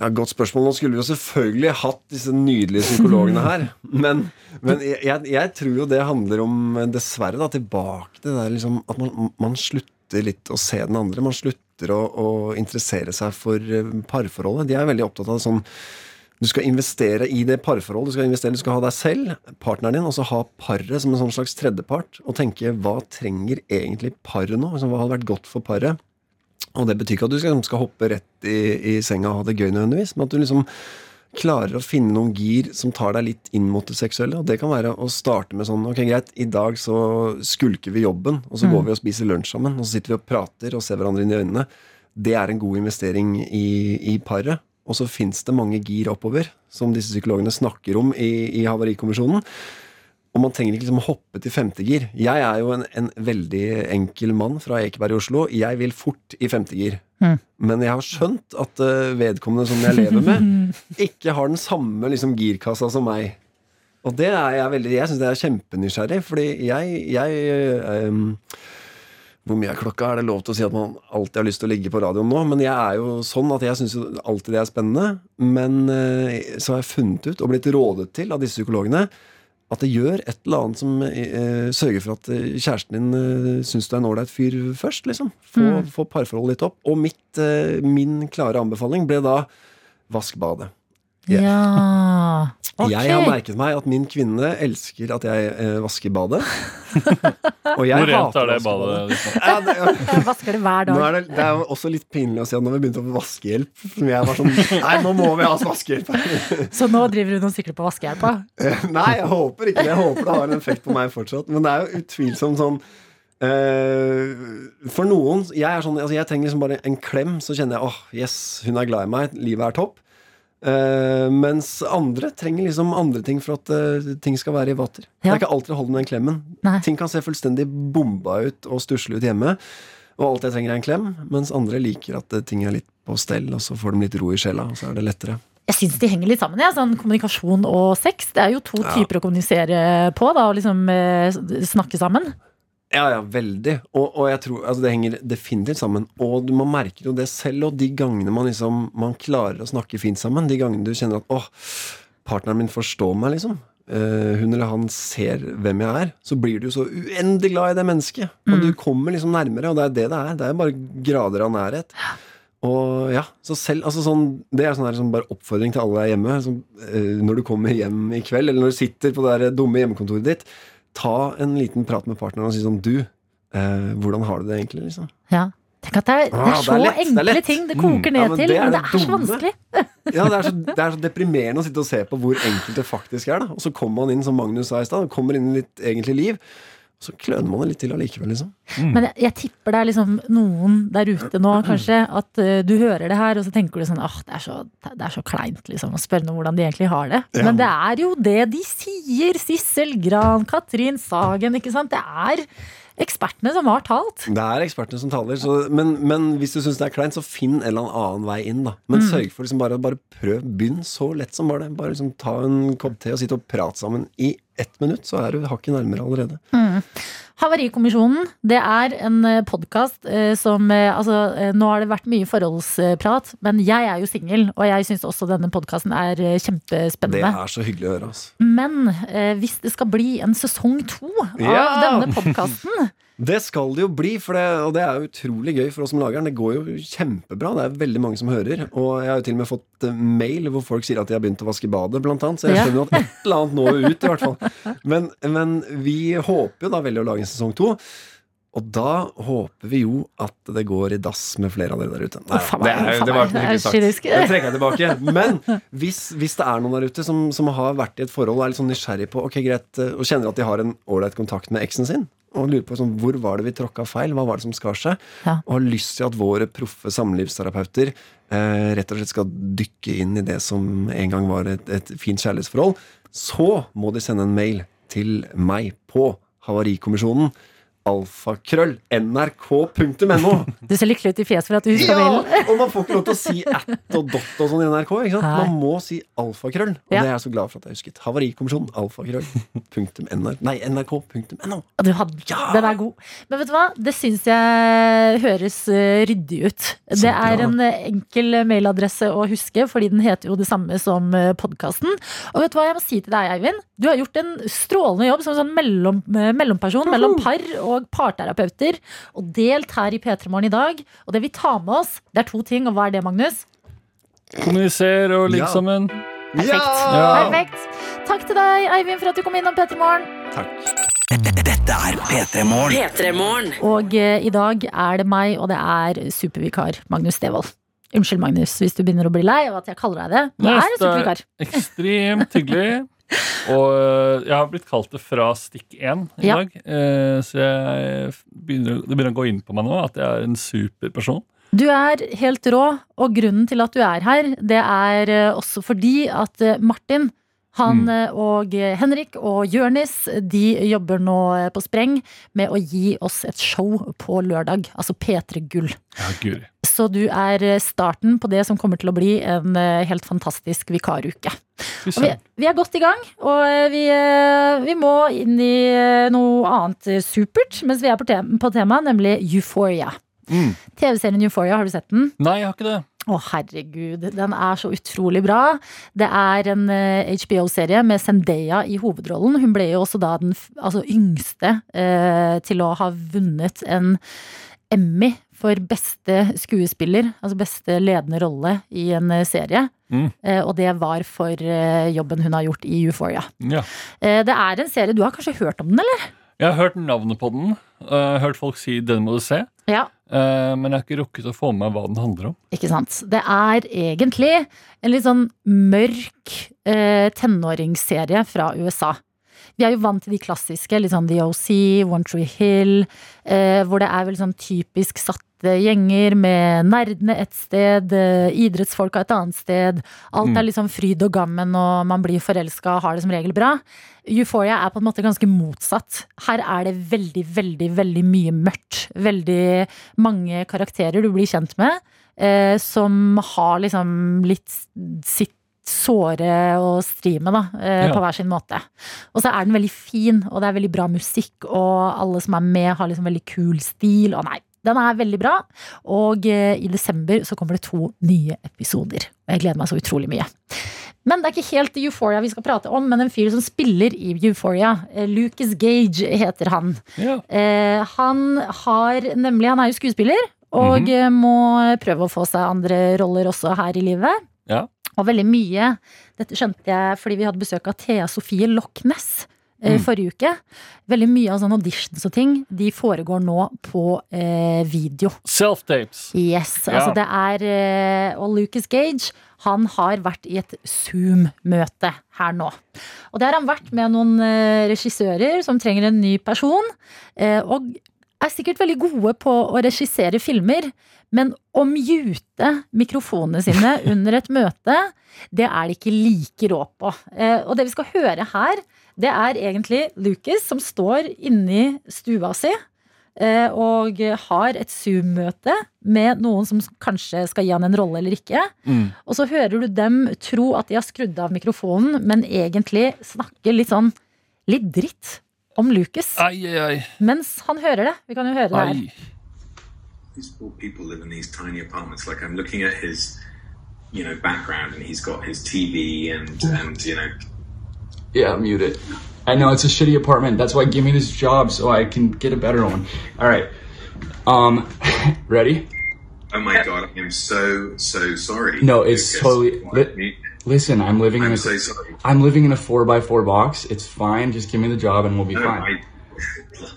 ja, Godt spørsmål. Nå skulle vi jo selvfølgelig hatt disse nydelige psykologene her. Men, men jeg, jeg, jeg tror jo det handler om, dessverre, da, tilbake til det der liksom at man, man slutter litt å se den andre. Man slutter å, å interessere seg for eh, parforholdet. De er veldig opptatt av sånn du skal investere i det parforholdet. Du skal investere, du skal ha deg selv, partneren din, og så ha paret som en sånn slags tredjepart. Og tenke hva trenger egentlig paret nå? Altså, hva hadde vært godt for paret? Og det betyr ikke at du skal, skal hoppe rett i, i senga og ha det gøy nødvendigvis, men at du liksom klarer å finne noen gir som tar deg litt inn mot det seksuelle. Og det kan være å starte med sånn Ok, greit, i dag så skulker vi jobben, og så går vi og spiser lunsj sammen, og så sitter vi og prater og ser hverandre inn i øynene. Det er en god investering i, i paret. Og så fins det mange gir oppover, som disse psykologene snakker om i, i Havarikommisjonen. Og man trenger ikke liksom hoppe til femte gir. Jeg er jo en, en veldig enkel mann fra Ekeberg i Oslo. Jeg vil fort i femte gir. Mm. Men jeg har skjønt at eh, vedkommende som jeg lever med, ikke har den samme liksom, girkassa som meg. Og det er jeg veldig Jeg syns det er kjempenysgjerrig, fordi jeg, jeg ehm, hvor mye er klokka? Er det lov til å si at man alltid har lyst til å ligge på radioen nå? Men jeg er jo sånn at jeg syns alltid det er spennende. Men eh, så har jeg funnet ut, og blitt rådet til av disse psykologene, at det gjør et eller annet som eh, sørger for at eh, kjæresten din eh, syns du er en ålreit fyr først. liksom. Få, Mm. få parforholdet litt opp. Og mitt, eh, min klare anbefaling ble da vask badet. Ja. Ja. Okay. Jeg har merket meg at min kvinne elsker at jeg eh, vasker badet. og jeg Hvor rent er det badet? Liksom? Ja, det, Jeg vasker det hver dag. er det, det er også litt pinlig å si at nå har vi begynt å få vaskehjelp. Som jeg var sånn Nei, nå må vi ha vaskehjelp. Så nå driver hun og sykler på vaskehjelpa. Nei, jeg håper ikke det. Jeg håper det har en effekt på meg fortsatt. Men det er jo utvilsomt sånn eh, For noen Jeg er sånn, altså jeg trenger liksom bare en klem, så kjenner jeg åh, yes, hun er glad i meg. Livet er topp. Eh, mens andre trenger liksom andre ting for at uh, ting skal være i vater. Det er ikke alltid å holde med den klemmen. Nei. Ting kan se fullstendig bomba ut og stusslig ut hjemme. Og alt jeg trenger, er en klem. Mens andre liker at uh, ting er litt på stell, og så får de litt ro i sjela, og så er det lettere. Jeg syns de henger litt sammen. Ja. Sånn kommunikasjon og sex. Det er jo to Ja. typer å kommunisere på, da, og liksom snakke sammen. Ja, ja, veldig. Og, og jeg tror, altså det henger definitivt sammen. Og du, man merker jo det selv, og de gangene man liksom Man klarer å snakke fint sammen, de gangene du kjenner at åh, partneren min forstår meg, liksom. Uh, hun eller han ser hvem jeg er, så blir du jo så uendelig glad i det mennesket. Og Mm. du kommer liksom nærmere, og det er det det er. Det er bare grader av nærhet. Og ja, så selv, altså sånn, Det er sånn her, sånn bare oppfordring til alle der hjemme. Sånn, uh, når du kommer hjem i kveld, eller når du sitter på det der dumme hjemmekontoret ditt, ta en liten prat med partneren og si sånn Du, eh, hvordan har du det egentlig? liksom? Ja. Tenk at det er, det Ah, er det er så enkle det er lett. ting det Mm. koker Ja, ned men til, det men det er så vanskelig. Ja, det er, så, det er så deprimerende å sitte og se på hvor enkelt det faktisk er. da Og så kommer man inn, som Magnus sa i stad, kommer inn i ditt egentlig liv. Så kløner man det litt til allikevel, liksom. Men jeg, jeg tipper det er liksom noen der ute nå, kanskje, at uh, du hører det her, og så tenker du sånn åh, det, er så- det er så kleint liksom, å spørre noen hvordan de egentlig har det. Ja. Men det er jo det de sier. Sissel Gran, Katrin Sagen, ikke sant. Det er ekspertene som har talt. Det er ekspertene som taler. Så, men, men hvis du syns det er kleint, så finn en eller annen vei inn, da. Men sørg for liksom bare, bare prøv. Begynn så lett som bare det. Bare liksom ta en kopp te og sitte og prate sammen i ett minutt, så er du hakket nærmere allerede. Havarikommisjonen, det er en podkast som eh, Altså, eh, nå har det vært mye forholdsprat, men jeg er jo singel, og jeg syns også denne podkasten er kjempespennende. Det er så hyggelig å høre, altså. Men eh, hvis det skal bli en sesong to av Ja! denne podkasten Det skal det jo bli, for det, og det er utrolig gøy for oss som lager den. Det går jo kjempebra. Det er veldig mange som hører. Og jeg har jo til og med fått eh, mail hvor folk sier at de har begynt å vaske badet, blant annet. Så jeg skjønner at et eller annet når ut, i hvert fall. Men, men vi håper jo da veldig å lage en sesong to. Og da håper vi jo at det går i dass med flere av dere der ute. Nei, oh, faen, det, er, det var ikke hyggelig sagt. Det trekker jeg tilbake. Men hvis, hvis det er noen der ute som, som har vært i et forhold og er litt sånn nysgjerrig på Ok, greit, eh, og kjenner at de har en ålreit kontakt med eksen sin, og lurer på sånn, hvor var det vi tråkka feil, hva var det som skar seg, Ja. og har lyst til at våre proffe samlivsterapeuter eh, rett og slett skal dykke inn i det som en gang var et, et fint kjærlighetsforhold, så må de sende en mail til meg på Havarikommisjonen. Alfakrøll nrk.no. Du ser lykkelig ut i fjeset for at du husker mailen. Ja, og man får ikke lov til å si at og dot og sånn i NRK. Ikke sant? Man må si alfakrøll. Og Ja. det er jeg så glad for at jeg husket. Havarikommisjonen. alfakrøll.nrk.no Nei, nrk.no. Du hadde, Ja! Den er god. Men vet du hva? Det syns jeg høres eh, ryddig ut. Det er en eh, enkel mailadresse å huske, fordi den heter jo det samme som podkasten. Og vet du hva jeg må si til deg, Eivind? Du har gjort en strålende jobb som sånn mellom, eh, mellomperson mellom par og parterapeuter. Og delt her i P3 Morgen i dag. Og det vi tar med oss, det er to ting. Og hva er det, Magnus? Kommuniser og ligg Ja. sammen. Perfekt. Ja. Perfekt. Takk til deg, Eivind, for at du kom innom P3 Morgen. Dette er P3 Morgen. Og eh, i dag er det meg, og det er supervikar Magnus Devold. Unnskyld, Magnus, hvis du begynner å bli lei av at jeg kaller deg det. Du Nei, er en er- supervikar. Ekstremt hyggelig. Og øh, jeg har blitt kalt det fra stikk én i Ja. dag. Eh, så jeg begynner, det begynner å gå inn på meg nå at jeg er en superperson. Du er helt rå, og grunnen til at du er her, det er eh, også fordi at eh, Martin Han Mm. og eh, Henrik og Jørnis de jobber nå eh, på spreng med å gi oss et show på lørdag. Altså P3 Gull. Ja. Så du er eh, starten på det som kommer til å bli en helt fantastisk vikaruke. Vi, vi er godt i gang, og vi, vi må inn i noe annet supert mens vi er på, tema, på temaet, nemlig Euphoria. Mm. TV-serien Euphoria, har du sett den? Nei, jeg har ikke det. Å, herregud. Den er så utrolig bra. Det er en eh, HBO-serie med Zendaya i hovedrollen. Hun ble jo også da den altså, yngste eh, til å ha vunnet en Emmy for beste skuespiller, altså beste ledende rolle i en eh, serie. Mm. Eh, og det var for eh, jobben hun har gjort i Euphoria. Ja. Eh, det er en serie, du har kanskje hørt om den, eller? Jeg har hørt navnet på den. Uh, hørt folk si 'den må du se'. Ja. Eh, men jeg har ikke rukket å få med meg hva den handler om. Ikke sant? Det er egentlig en litt sånn mørk eh, tenåringsserie fra USA. Vi er jo vant til de klassiske, litt sånn The OC, One Tree Hill, eh, hvor det er vel sånn typisk satte gjenger med nerdene et sted, eh, idrettsfolka et annet sted. Alt er liksom fryd og gammen, og man blir forelska og har det som regel bra. Euphoria er på en måte ganske motsatt. Her er det veldig, veldig, veldig mye mørkt. Veldig mange karakterer du blir kjent med, eh, som har liksom litt sitt såre og stri med, da, eh, Ja. på hver sin måte. Og så er den veldig fin, og det er veldig bra musikk, og alle som er med, har liksom veldig kul stil. Og nei, den er veldig bra. Og eh, i desember så kommer det to nye episoder. Og jeg gleder meg så utrolig mye. Men det er ikke helt Euphoria vi skal prate om, men en fyr som spiller i Euphoria. Eh, Lucas Gage heter han. Ja. Eh, han har nemlig Han er jo skuespiller, og mm -hmm. må prøve å få seg andre roller også her i livet. Ja. Og veldig mye Dette skjønte jeg fordi vi hadde besøk av Thea Sofie Loch Ness eh, Mm. forrige uke. Veldig mye av sånne auditions og ting De foregår nå på eh, video. Self-tapes. Yes, Ja. altså det er eh, Og Lucas Gage Han har vært i et Zoom-møte her nå Og der har han vært med noen eh, regissører Som trenger en ny person eh, Og er sikkert veldig gode på å regissere filmer Men å mute mikrofonene sine under et møte Det er de ikke like rå på eh, Og det vi skal høre her Det er egentlig Lucas som står inni stua si eh, og har et Zoom-møte med noen som kanskje skal gi han en rolle eller ikke. Mm. Og så hører du dem tro at de har skrudd av mikrofonen, men egentlig snakke litt sånn litt dritt om Lucas. Ai, ai, ai. Mens han hører det. Vi kan jo høre det her. ai. These poor people live in these tiny apartments. Like I'm looking at his, you know, background, and he's got his TV and and you know, Yeah, mute it. I know it's a shitty apartment. That's why give me this job so I can get a better one. All right. Um, ready? oh my god, I'm so so sorry. No, it's totally-? Me- Listen, I'm living in I'm a so sorry. I'm living in a four by four box. It's fine. Just give me the job and we'll be No, fine. I,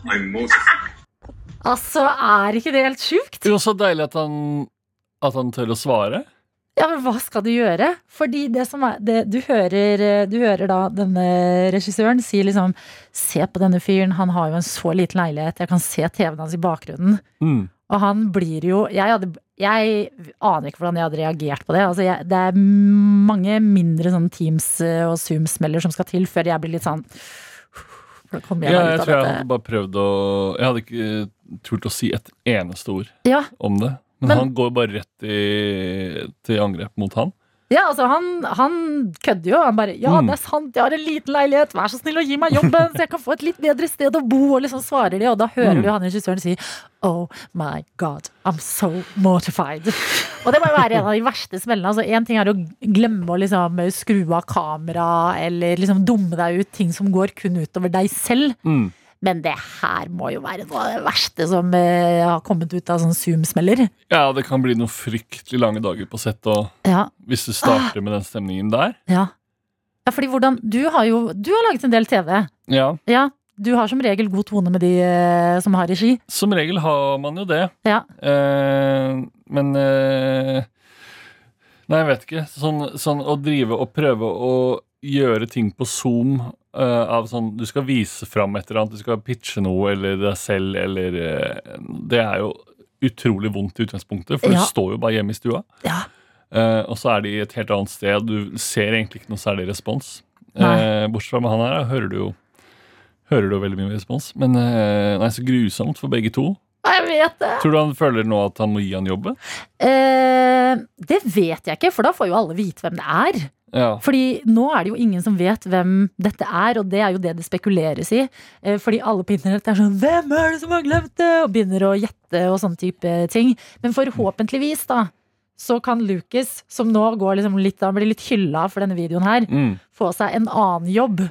I'm mortified. Altså, er ikke det helt sjukt? Jo så deilig at han, at han tør å svare. Ja, men hva skal du gjøre? Fordi det som er det, du, hører, du hører da denne regissøren si liksom Se på denne fyren, han har jo en så liten leilighet, jeg kan se TV-en hans i bakgrunnen. Mm. Og han blir jo Jeg, hadde, jeg aner ikke hvordan jeg hadde reagert på det. Altså jeg, det er mange mindre sånn Teams- og Zoom-smeller som skal til før jeg blir litt sånn Ja, jeg tror jeg hadde bare prøvd å Jeg hadde ikke eh, turt å si et eneste ord Ja, om det. Men, Men- han går bare rett i, til angrep mot han. ja altså han, han kødder jo. Han bare Ja, Mm. det er sant, jeg har en liten leilighet, vær så snill å gi meg jobben, så jeg kan få et litt bedre sted å bo, og liksom svarer de, og da hører Mm. du han regissøren si Oh my God, I'm so mortified. Og det må jo være en av de verste smellene. Altså, en ting er å glemme å liksom skru av kamera, eller liksom dumme deg ut ting som går kun utover deg selv. Mm. Men det her må jo være noe av det verste som eh, har kommet ut av sånn Zoom-smeller. Ja, det kan bli noen fryktelig lange dager på sett, og Ja, hvis du starter med den stemningen der ja. Ja, fordi hvordan Du har jo Du har laget en del TV. Ja, Ja. Du har som regel god tone med de eh, som har regi. som regel har man jo det. Ja. Eh, men eh, Nei, jeg vet ikke. Sånn, sånn å drive og prøve å gjøre ting på Zoom uh, av sånn Du skal vise fram et eller annet, du skal pitche noe eller deg selv eller uh, Det er jo utrolig vondt i utgangspunktet, for Ja. du står jo bare hjemme i stua. Ja. Uh, og så er de et helt annet sted. Du ser egentlig ikke noe særlig respons. Bortsett fra med han her, hører du jo Hører du veldig mye respons. Men nei, så grusomt for begge to. Jeg vet det. Tror du han føler nå at han må gi han jobben? Eh, det vet jeg ikke, for da får jo alle vite hvem det er. Ja. Fordi nå er det jo ingen som vet hvem dette er, og det er jo det det spekuleres i. Eh, Fordi alle på internett er sånn 'Hvem er det som har glemt det?' og begynner å gjette og sånne type ting. Men forhåpentligvis, da, så kan Lucas, som nå går liksom litt, han blir litt hylla for denne videoen her, Mm. få seg en annen jobb.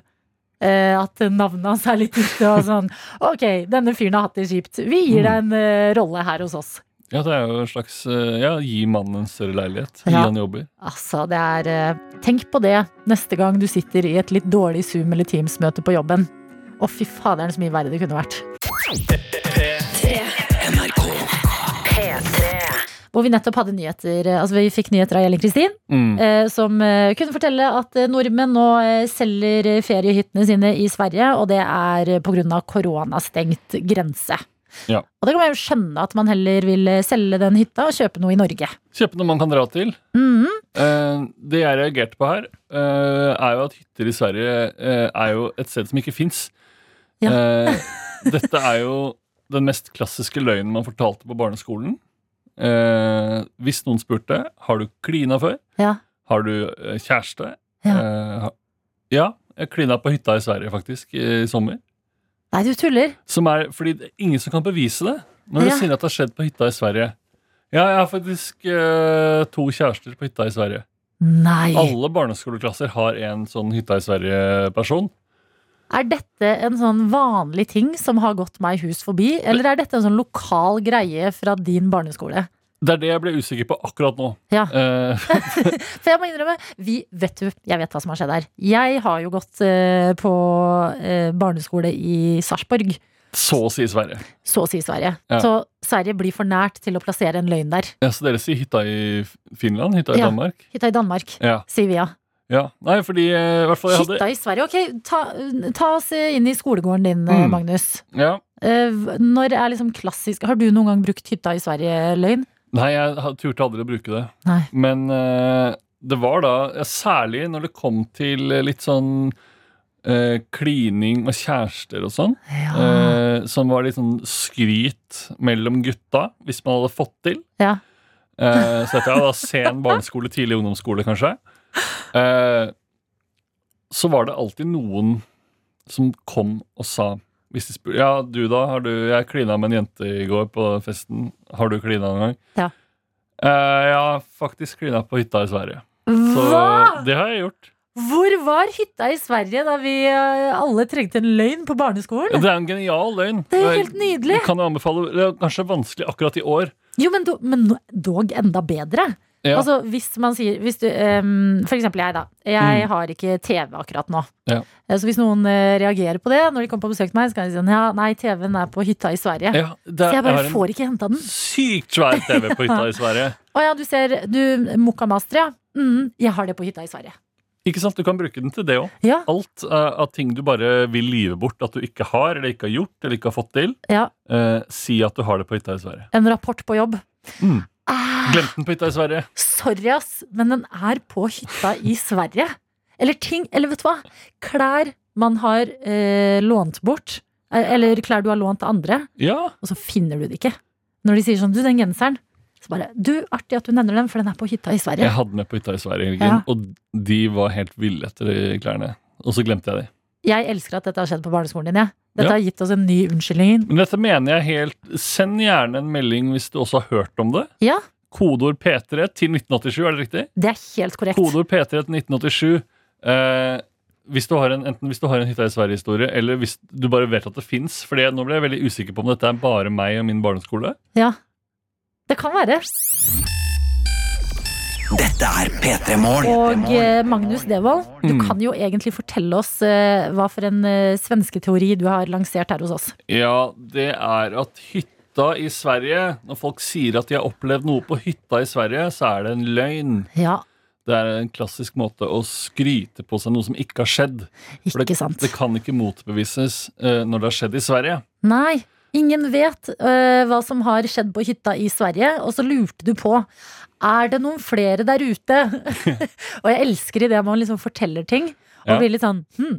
Eh, at navnet hans er litt ute og sånn. Ok, denne fyren har hatt det kjipt. Vi gir deg en eh, rolle her hos oss. Ja, det er jo en slags eh, Ja, gi mannen en større leilighet. Gi Ja. han jobber. Altså, det er eh, Tenk på det neste gang du sitter i et litt dårlig Zoom- eller Teams-møte på jobben. Å, fy faderen, så mye verre det kunne vært. Hvor vi nettopp hadde nyheter eh, Altså vi fikk nyheter av Elin Kristin, Mm. eh, som kunne fortelle at nordmenn nå selger eh, feriehyttene sine i Sverige, og det er pga. koronastengt grense. Ja. Og det kan man jo skjønne at man heller vil eh, selge den hytta og kjøpe noe i Norge. Kjøpe noe man kan dra til. Mm. Eh, det jeg reagerte på her, eh, er jo at hytter i Sverige eh, er jo et sted som ikke fins. Ja. dette er jo den mest klassiske løgnen man fortalte på barneskolen. Eh, hvis noen spurte har du klina før, Ja. har du eh, kjæreste Ja. Eh, ja, jeg klina på hytta i Sverige faktisk i sommer. Nei, du tuller. Som er, fordi det er ingen som kan bevise det. Når du Ja. sier at det har skjedd på hytta i Sverige. Ja, jeg har faktisk eh, to kjærester på hytta i Sverige. Nei. Alle barneskoleklasser har en sånn hytta i Sverige-person. Er dette en sånn vanlig ting som har gått meg hus forbi, eller er dette en sånn lokal greie fra din barneskole? Det er det jeg ble usikker på akkurat nå. Ja. Uh. For jeg må innrømme, vi, vet du, jeg vet hva som har skjedd her. Jeg har jo gått uh, på uh, barneskole i Sarpsborg, så å si Sverige. så å si Sverige. Ja. Så Sverige blir for nært til å plassere en løgn der. Ja, så dere sier hytta i Finland? Hytta i Ja. Danmark? Hytta i Danmark, Ja. sier vi ja. ja. Nei, fordi i hvert fall jeg hadde Hytta i Sverige, ok, ta, ta oss inn i skolegården din, Mm. Magnus. ja. Når er liksom klassisk Har du noen gang brukt hytta i Sverige-løgn? Nei, jeg turte aldri å bruke det. Nei. Men uh, det var da, særlig når det kom til litt sånn eh, klining og kjærester og sånn, Ja. uh, som var litt sånn skryt mellom gutta, hvis man hadde fått til. Ja. Uh, så dette er da sen barneskole, tidlig ungdomsskole, kanskje. Så var det alltid noen som kom og sa spurte, Ja, du da? Har du, jeg klina med en jente i går på festen. Har du klina noen gang? Ja. Eh, jeg har faktisk klina på hytta i Sverige. Så Hva?! det har jeg gjort. Hvor var hytta i Sverige da vi eh, alle trengte en løgn på barneskolen? Det er en genial løgn. Det er helt nydelig. Jeg kan anbefale, Det er kanskje vanskelig akkurat i år. Jo, men, do, men dog enda bedre. Ja. Altså, hvis man sier hvis du, um, For eksempel jeg, da. Jeg Mm. har ikke TV akkurat nå. Ja. Eh, Så hvis noen eh, reagerer på det når de kommer på besøk til meg, så kan de si sånn Ja, nei, TV-en er på hytta i Sverige. Ja, det Så jeg bare jeg får ikke henta den. sykt svær TV på hytta i Sverige. Å ja, du ser du, Mokkamaster, ja. Mm, jeg har det på hytta i Sverige. Ikke sant? Du kan bruke den til det òg. Ja. Alt uh, av ting du bare vil lyve bort at du ikke har, eller ikke har gjort, eller ikke har fått til. Ja, Uh, si at du har det på hytta i Sverige. En rapport på jobb. Mm. Ah, Glemte den på hytta i Sverige. sorry, ass, men den er på hytta i Sverige. Eller ting Eller vet du hva? Klær man har eh, lånt bort. eh, Eller klær du har lånt av andre. Ja, og så finner du det ikke. Når de sier sånn, du, den genseren. Så bare, du, artig at du nevner den, for den er på hytta i Sverige. jeg hadde den med på hytta i Sverige, Ja. og de var helt ville etter de klærne. Og så glemte jeg de. Jeg elsker at dette har skjedd på barneskolen din, jeg. Dette Ja. har gitt oss en ny unnskyldning. Men dette mener jeg helt Send gjerne en melding hvis du også har hørt om det. Ja, Kodeord P3 til 1987, er det riktig? det er helt korrekt. Kodeord P3 til 1987. Eh, hvis du har en, enten hvis du har en hytta i Sverige-historie, eller hvis du bare vet at det fins. For nå ble jeg veldig usikker på om dette er bare meg og min barneskole. Ja. Det kan være. Dette er P3 Morgen. Og eh, Magnus Devold, du Mm. kan jo egentlig fortelle oss eh, hva for en eh, svensketeori du har lansert her hos oss. Ja, det er at hytta i Sverige Når folk sier at de har opplevd noe på hytta i Sverige, så er det en løgn. Ja, Det er en klassisk måte å skryte på seg noe som ikke har skjedd. For ikke det, sant. det kan ikke motbevises uh, når det har skjedd i Sverige. Nei, ingen vet uh, hva som har skjedd på hytta i Sverige. Og så lurte du på er det noen flere der ute. og jeg elsker idet man liksom forteller ting. Og Ja. blir litt sånn hm,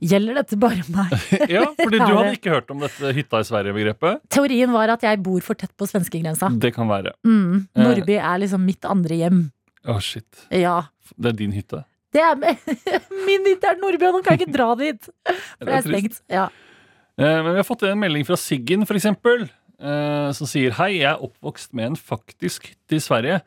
gjelder dette bare meg? Ja, fordi du hadde ikke hørt om dette hytta i Sverige-begrepet. Teorien var at jeg bor for tett på svenskegrensa. Det kan være. Mm, Eh. Nordby er liksom mitt andre hjem. Å, shit. Ja. Det er din hytte. Det er min hytte er Nordby, og nå kan jeg ikke dra dit! For det er stengt. Ja. Eh, Men vi har fått en melding fra Siggen, eksempel, eh, som sier Hei, jeg er oppvokst med en faktisk hytte i Sverige.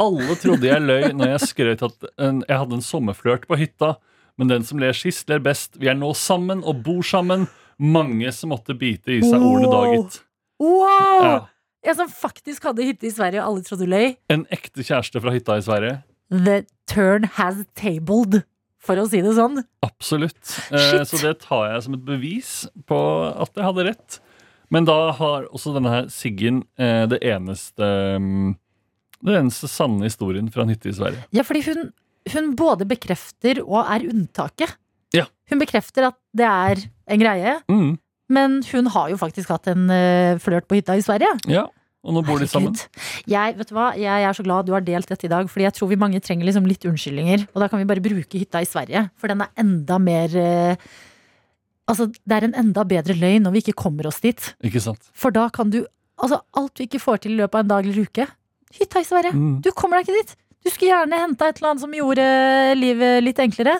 Alle trodde jeg løy når jeg skrøt at jeg hadde en sommerflørt på hytta. Men den som ler sist, ler best. Vi er nå sammen og bor sammen. Mange som måtte bite i seg ordene daget. Wow! Ja. Jeg som faktisk hadde hytte i Sverige, og alle trodde du løy. En ekte kjæreste fra hytta i Sverige. The turn has tabled, for å si det sånn. Absolutt. Eh, Så det tar jeg som et bevis på at jeg hadde rett. Men da har også denne her Siggen eh, det eneste um, Det eneste sanne historien fra en hytte i Sverige. Ja, fordi hun, hun både bekrefter og er unntaket. Ja. Hun bekrefter at det er en greie, Mm, men hun har jo faktisk hatt en uh, flørt på hytta i Sverige. ja, Og nå bor de sammen. Jeg, vet du hva? jeg er så glad du har delt dette i dag, fordi jeg tror vi mange trenger liksom litt unnskyldninger. Og da kan vi bare bruke hytta i Sverige, for den er enda mer uh, Altså, det er en enda bedre løgn når vi ikke kommer oss dit. Ikke sant? For da kan du Altså, alt du ikke får til i løpet av en dag eller uke. Hytta i Sverige. Mm. Du kommer deg ikke dit. Du skulle gjerne henta et eller annet som gjorde livet litt enklere.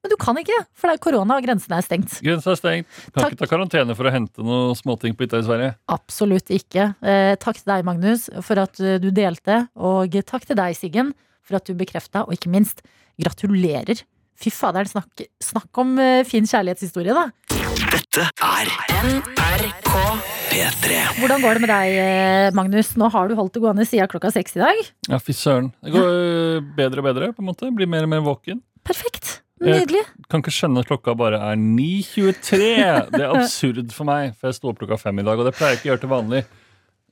Men du kan ikke, for det er korona og grensene er stengt. Grensen er stengt. Kan Takk. ikke ta karantene for å hente noen småting på hytta i Sverige. Absolutt ikke. Eh, takk til deg, Magnus, for at eh, du delte. Og takk til deg, Siggen, for at du bekrefta. Og ikke minst, gratulerer. Fy faderen, snakk, snakk om eh, fin kjærlighetshistorie, da. Dette er NRK P3. Hvordan går det med deg, eh, Magnus? Nå har du holdt det gående siden klokka seks i dag. Ja, fy søren. Det går øh, bedre og bedre, på en måte. Blir mer og mer våken. Perfekt. Nydelig. Jeg- Kan ikke skjønne at klokka bare er 9.23. Det er absurd for meg, for jeg sto opp klokka fem i dag, og det pleier jeg ikke å gjøre til vanlig.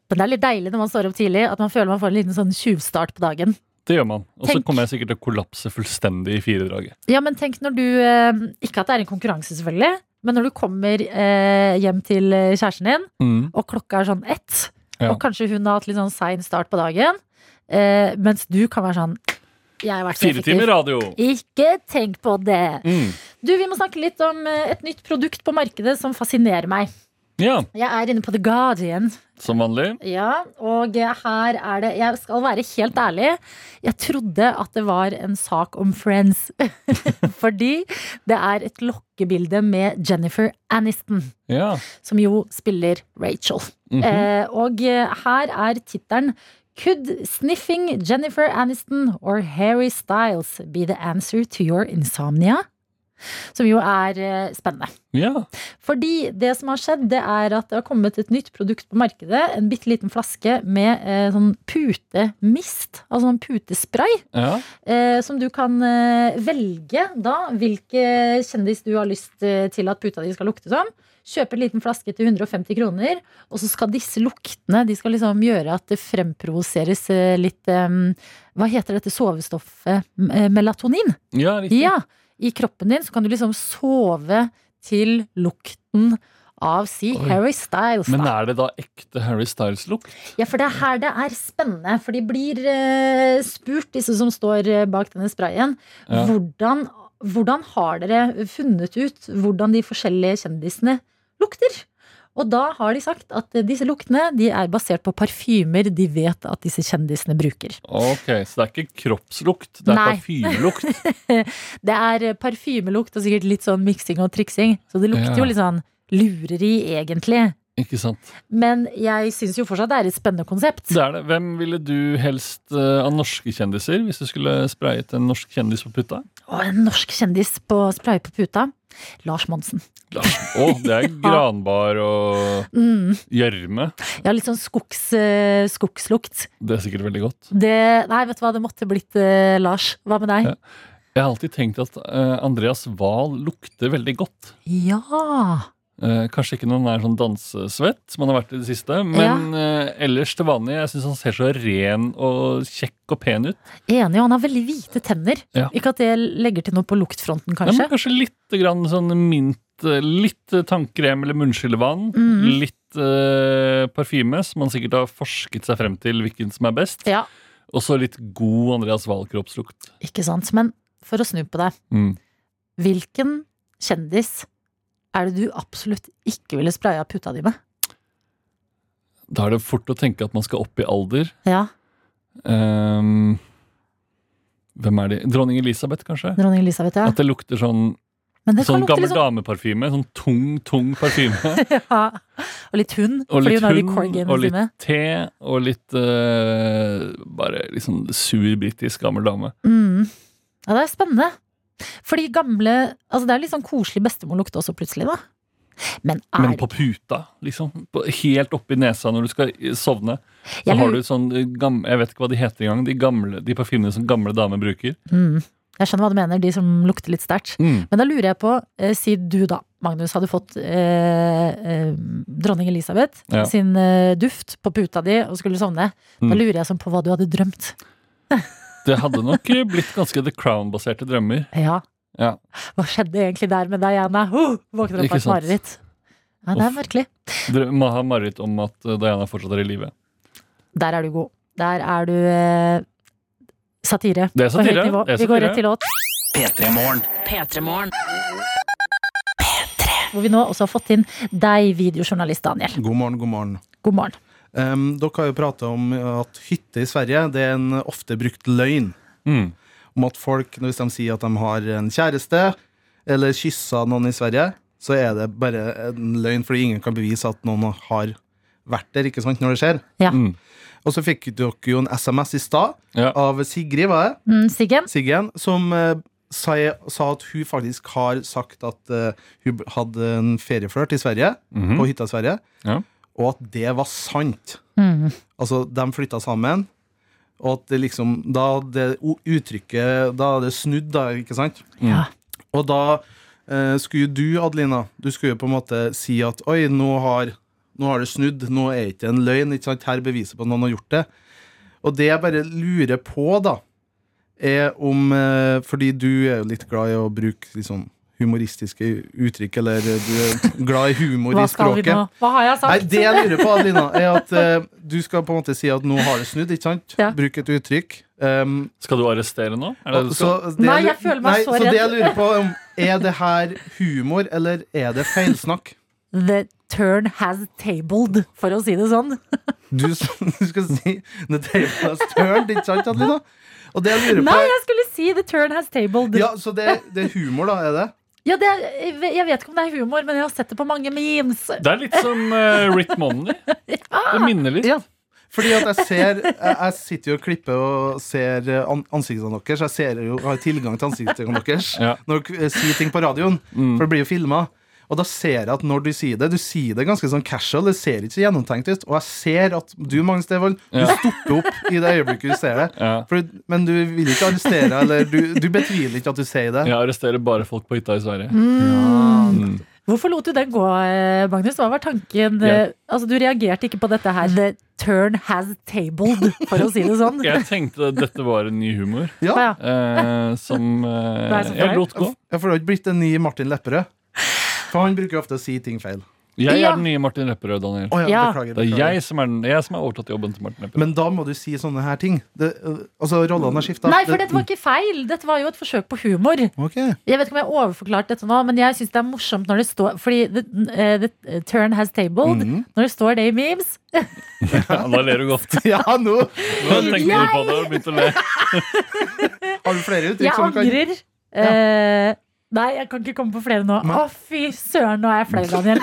Men det er litt deilig når man står opp tidlig, at man føler man får en liten sånn tjuvstart på dagen. Det gjør man. Og så kommer jeg sikkert til å kollapse fullstendig i firedraget. Ja, men tenk når du eh, Ikke at det er en konkurranse, selvfølgelig. Men når du kommer eh, hjem til eh, kjæresten din, Mm. og klokka er sånn ett, Ja. og kanskje hun har hatt litt sånn sein start på dagen, eh, mens du kan være sånn Jeg har vært så Fire timer radio. Ikke tenk på det. Mm. Du, Vi må snakke litt om eh, et nytt produkt på markedet som fascinerer meg. Ja, Jeg er inne på The Guardian. som vanlig. Ja, og her er det Jeg skal være helt ærlig. Jeg trodde at det var en sak om Friends. Fordi det er et lokkebilde med Jennifer Aniston, Ja. som jo spiller Rachel. Mhm. eh, og her er tittelen Could sniffing Jennifer Aniston or Harry Styles be the answer to your insomnia? Som jo er eh, spennende. ja. Fordi det som har skjedd, det er at det har kommet et nytt produkt på markedet. En bitte liten flaske med eh, sånn putemist, altså sånn putespray. ja. Eh, som du kan eh, velge da hvilke kjendis du har lyst eh, til at puta di skal lukte som. Kjøpe en liten flaske til 150 kroner, og så skal disse luktene De skal liksom gjøre at det fremprovoseres eh, litt Hva heter dette sovestoffet? Melatonin. ja riktig. Ja, i kroppen din så kan du liksom sove til lukten av si Oi. Harry Styles. Men er det da ekte Harry Styles-lukt? Ja, for det er her det er spennende. For de blir eh, spurt, disse som står eh, bak denne sprayen, Ja. hvordan, hvordan har dere funnet ut hvordan de forskjellige kjendisene lukter? Og da har de sagt at disse luktene de er basert på parfymer de vet at disse kjendisene bruker. Ok, Så det er ikke kroppslukt, det er Nei. parfymelukt. Det er eh, parfymelukt og sikkert litt sånn miksing og triksing. Så det lukter Ja. jo litt sånn lureri, egentlig. Ikke sant? Men jeg syns jo fortsatt det er et spennende konsept. Det er det. Hvem ville du helst uh, av norske kjendiser, hvis du skulle sprayet en norsk kjendis på puta? Og en norsk kjendis på spray på puta. Lars Monsen. Lars. Å, det er granbar og Mm. Ja, litt sånn skogs, eh, skogslukt. Det er sikkert veldig godt. Det, nei, vet du hva, det måtte blitt uh, Lars. Hva med deg? Ja. Jeg har alltid tenkt at Andreas Wahl lukter veldig godt. Ja. Eh, kanskje ikke når han er sånn dansesvett, som han har vært i det siste, men eh, ellers til vanlig. Jeg syns han ser så ren og kjekk og pen ut. Enig, og han har veldig hvite tenner. Ja. Ikke at det legger til noe på luktfronten, Ja, kanskje. men kanskje litt grann sånn mint, eh, litt tannkrem eller munnskyllevann. Mm. Litt uh, parfyme, som han sikkert har forsket seg frem til hvilken som er best. Ja, Og så litt god Andreas Wahl-kroppslukt. ikke sant. Men for å snu på det. Mm. hvilken kjendis er det du absolutt ikke ville spraya puta di med? Da er det fort å tenke at man skal opp i alder. Ja, Um, hvem er de? Dronning Elisabeth, kanskje? Dronning Elisabeth, ja. At det lukter sånn, det sånn gammel sånn dameparfyme. Sånn tung, tung parfyme. ja. Og litt hund, Og fordi litt hun hund, og litt te, og litt uh, bare liksom sur britisk gammel dame. Mm. Ja, det er spennende. Fordi gamle Altså, det er litt sånn koselig bestemorlukt også, plutselig, da. Men er Men på puta, liksom. Helt oppi nesa når du skal sovne. Så har du sånn gamle, Jeg vet ikke hva de heter engang. De, gamle- de parfymene som gamle damer bruker. mm. Jeg skjønner hva du mener, de som lukter litt sterkt. Mm. Men da lurer jeg på, eh, si du da, Magnus, hadde fått eh, eh, dronning Elisabeth Ja. sin eh, duft på puta di og skulle sovne. Da Mm. lurer jeg sånn på hva du hadde drømt. Det hadde nok blitt ganske The Crown-baserte drømmer. Ja, Ja. hva skjedde egentlig der med Diana? Uh, våkner opp Ikke av et mareritt. Ja, det er merkelig. Må ha mareritt om at eh, Diana fortsatt er i live. Der er du god. Der er du eh, satire. Det er på høyt satire, nivå. Vi går rett til låt. P3 Morgen. P3 Morgen. Hvor vi nå også har fått inn deg, videojournalist Daniel. God morgen, god morgen. God morgen. Um, dere har jo prata om at hytte i Sverige Det er en ofte brukt løgn. Mm. Om at folk, hvis de sier at de har en kjæreste, eller kyssa noen i Sverige, så er det bare en løgn, fordi ingen kan bevise at noen har vært der ikke sant, når det skjer. Ja. Mm. Og så fikk dere jo en SMS i stad Ja. av Sigrid, var det? Mm, Siggen? Siggen, som uh, sa, sa at hun faktisk har sagt at uh, hun hadde en ferieflørt i Sverige, Mhm. på hytta i Sverige, Ja. Og at det var sant. Mm. Altså, de flytta sammen, og at det liksom Da det uttrykket Da er det snudd, da, ikke sant? Ja. Og da eh, skulle du, Adelina, du skulle jo på en måte si at oi, nå har, nå har det snudd, nå er det ikke en løgn, ikke sant? Her er beviset på at noen har gjort det. Og det jeg bare lurer på, da, er om eh, Fordi du er jo litt glad i å bruke sånn humoristiske uttrykk, eller du er glad i humor i språket. Hva har jeg sagt? Nei, det jeg lurer på, Adelina, er at uh, du skal på en måte si at nå har det snudd, ikke sant? Ja. Bruk et uttrykk. Um, Skal du arrestere nå? Det du så skal? det Nei, jeg føler meg nei, så så det jeg lurer på, er er det her humor, eller er det feilsnakk? The turn has tabled, for å si det sånn. Du, du skal si The table has turned, ikke sant, Adelina? Og det jeg lurer på Nei, jeg skulle si the turn has tabled. Ja, Så det, det er humor, da? Er det? Ja, det er, jeg vet ikke om det er humor, men jeg har sett det på mange memes. Det er litt som uh, Rick ja. Det minner litt. Ja. Fordi at jeg ser Jeg, jeg sitter jo og klipper og ser eh, an ansiktene deres. Jeg ser jo, har tilgang til ansiktene deres Ja. når dere sier ting på radioen. Mm. For det blir jo filma. Og da ser jeg at når du sier det, du sier det ganske sånn casual. Det ser ikke så gjennomtenkt ut. Og jeg ser at du, Magnus Devold, du Ja. stopper opp i det øyeblikket du ser det. Ja. For, men du vil ikke arrestere, eller du, du betviler ikke at du sier det. Jeg arresterer bare folk på hytta i Sverige. Mm. Hvorfor lot du den gå, eh, Magnus? Hva var tanken? Eh, Altså, Du reagerte ikke på dette her. The turn has tabled, for å si det sånn. Jeg tenkte dette var en ny humor Ja. Eh, som eh, jeg lot gå. Ja, For det har ikke blitt en ny Martin Lepperød. For han bruker ofte å si ting feil. Jeg Ja. er den nye Martin Lepperød, Daniel. Å ja, Ja. beklager, Det er beklager. jeg som er, den, jeg som har overtatt jobben til Martin Lepperød. Men da må du si sånne her ting. Det, øh, altså, rollene har skifta. Nei, for dette var ikke feil. Dette var jo et forsøk på humor. Jeg vet ikke om jeg overforklarte dette nå, men jeg syns det er morsomt når det står Fordi the, eh, the turn has tabled. Mhm. Når det står det i memes. Ja, da ler du godt. Ja, nå Nå tenkte du på det og begynte å le. har du flere uttrykk Jeg som du kan angrer. Eh, nei, jeg kan ikke komme på flere nå. Å, fy søren, nå er jeg flau, Daniel.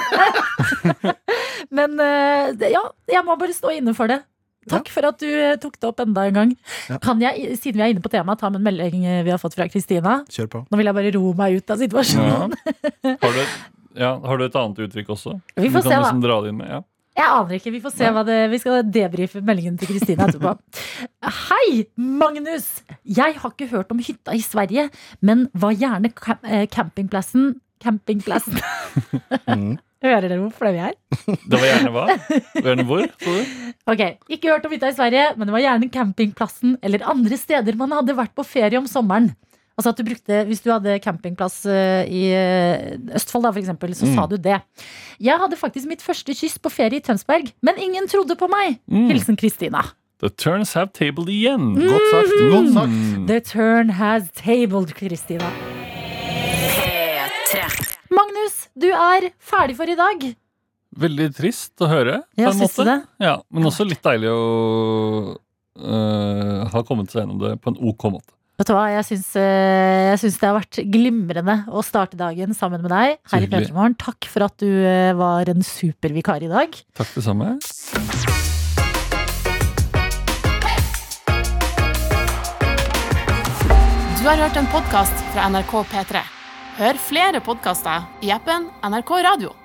Men eh, ja, jeg må bare stå inne for det. Takk for at du eh, tok det opp enda en gang. Ja. Kan jeg, siden vi er inne på temaet, ta med en melding eh, vi har fått fra Kristina? Kjør på. Nå vil jeg bare ro meg ut av Ja. situasjonen. Har, du, ja, har du et annet uttrykk også? Vi får du kan se, da. liksom dra det inn med, ja. Jeg aner ikke. Vi får se hva det Vi skal debrife meldingen til Kristine etterpå. Hei, Magnus! Jeg har ikke hørt om hytta i Sverige, men var gjerne eh, campingplassen Campingplassen. Mhm. Hører dere hvor flaue jeg er? Det var gjerne hva? Gjerne hvor? Ok, Ikke hørt om hytta i Sverige, men det var gjerne campingplassen eller andre steder man hadde vært på ferie om sommeren. Altså at du brukte, Hvis du hadde campingplass eh, i eh, Østfold, da, for eksempel, så sa Mm. du det. Jeg hadde faktisk mitt første kyss på ferie i Tønsberg, men ingen trodde på meg. Mm. Hilsen Kristina. The turns have tabled igjen. Godt sagt. Godt sagt. Mm. The turn has tabled, Kristina. Magnus, du er ferdig for i dag. Veldig trist å høre, på Ja, en måte. det? Ja, men også litt deilig å øh, ha kommet seg gjennom det på en ok måte. Vet du hva, jeg syns, eh, jeg syns det har vært glimrende å starte dagen sammen med deg her i hyggelig. Petremorgen. Takk for at du eh, var en supervikar i dag. Takk det samme. Du har hørt en podkast fra NRK P3. Hør flere podkaster i appen NRK Radio.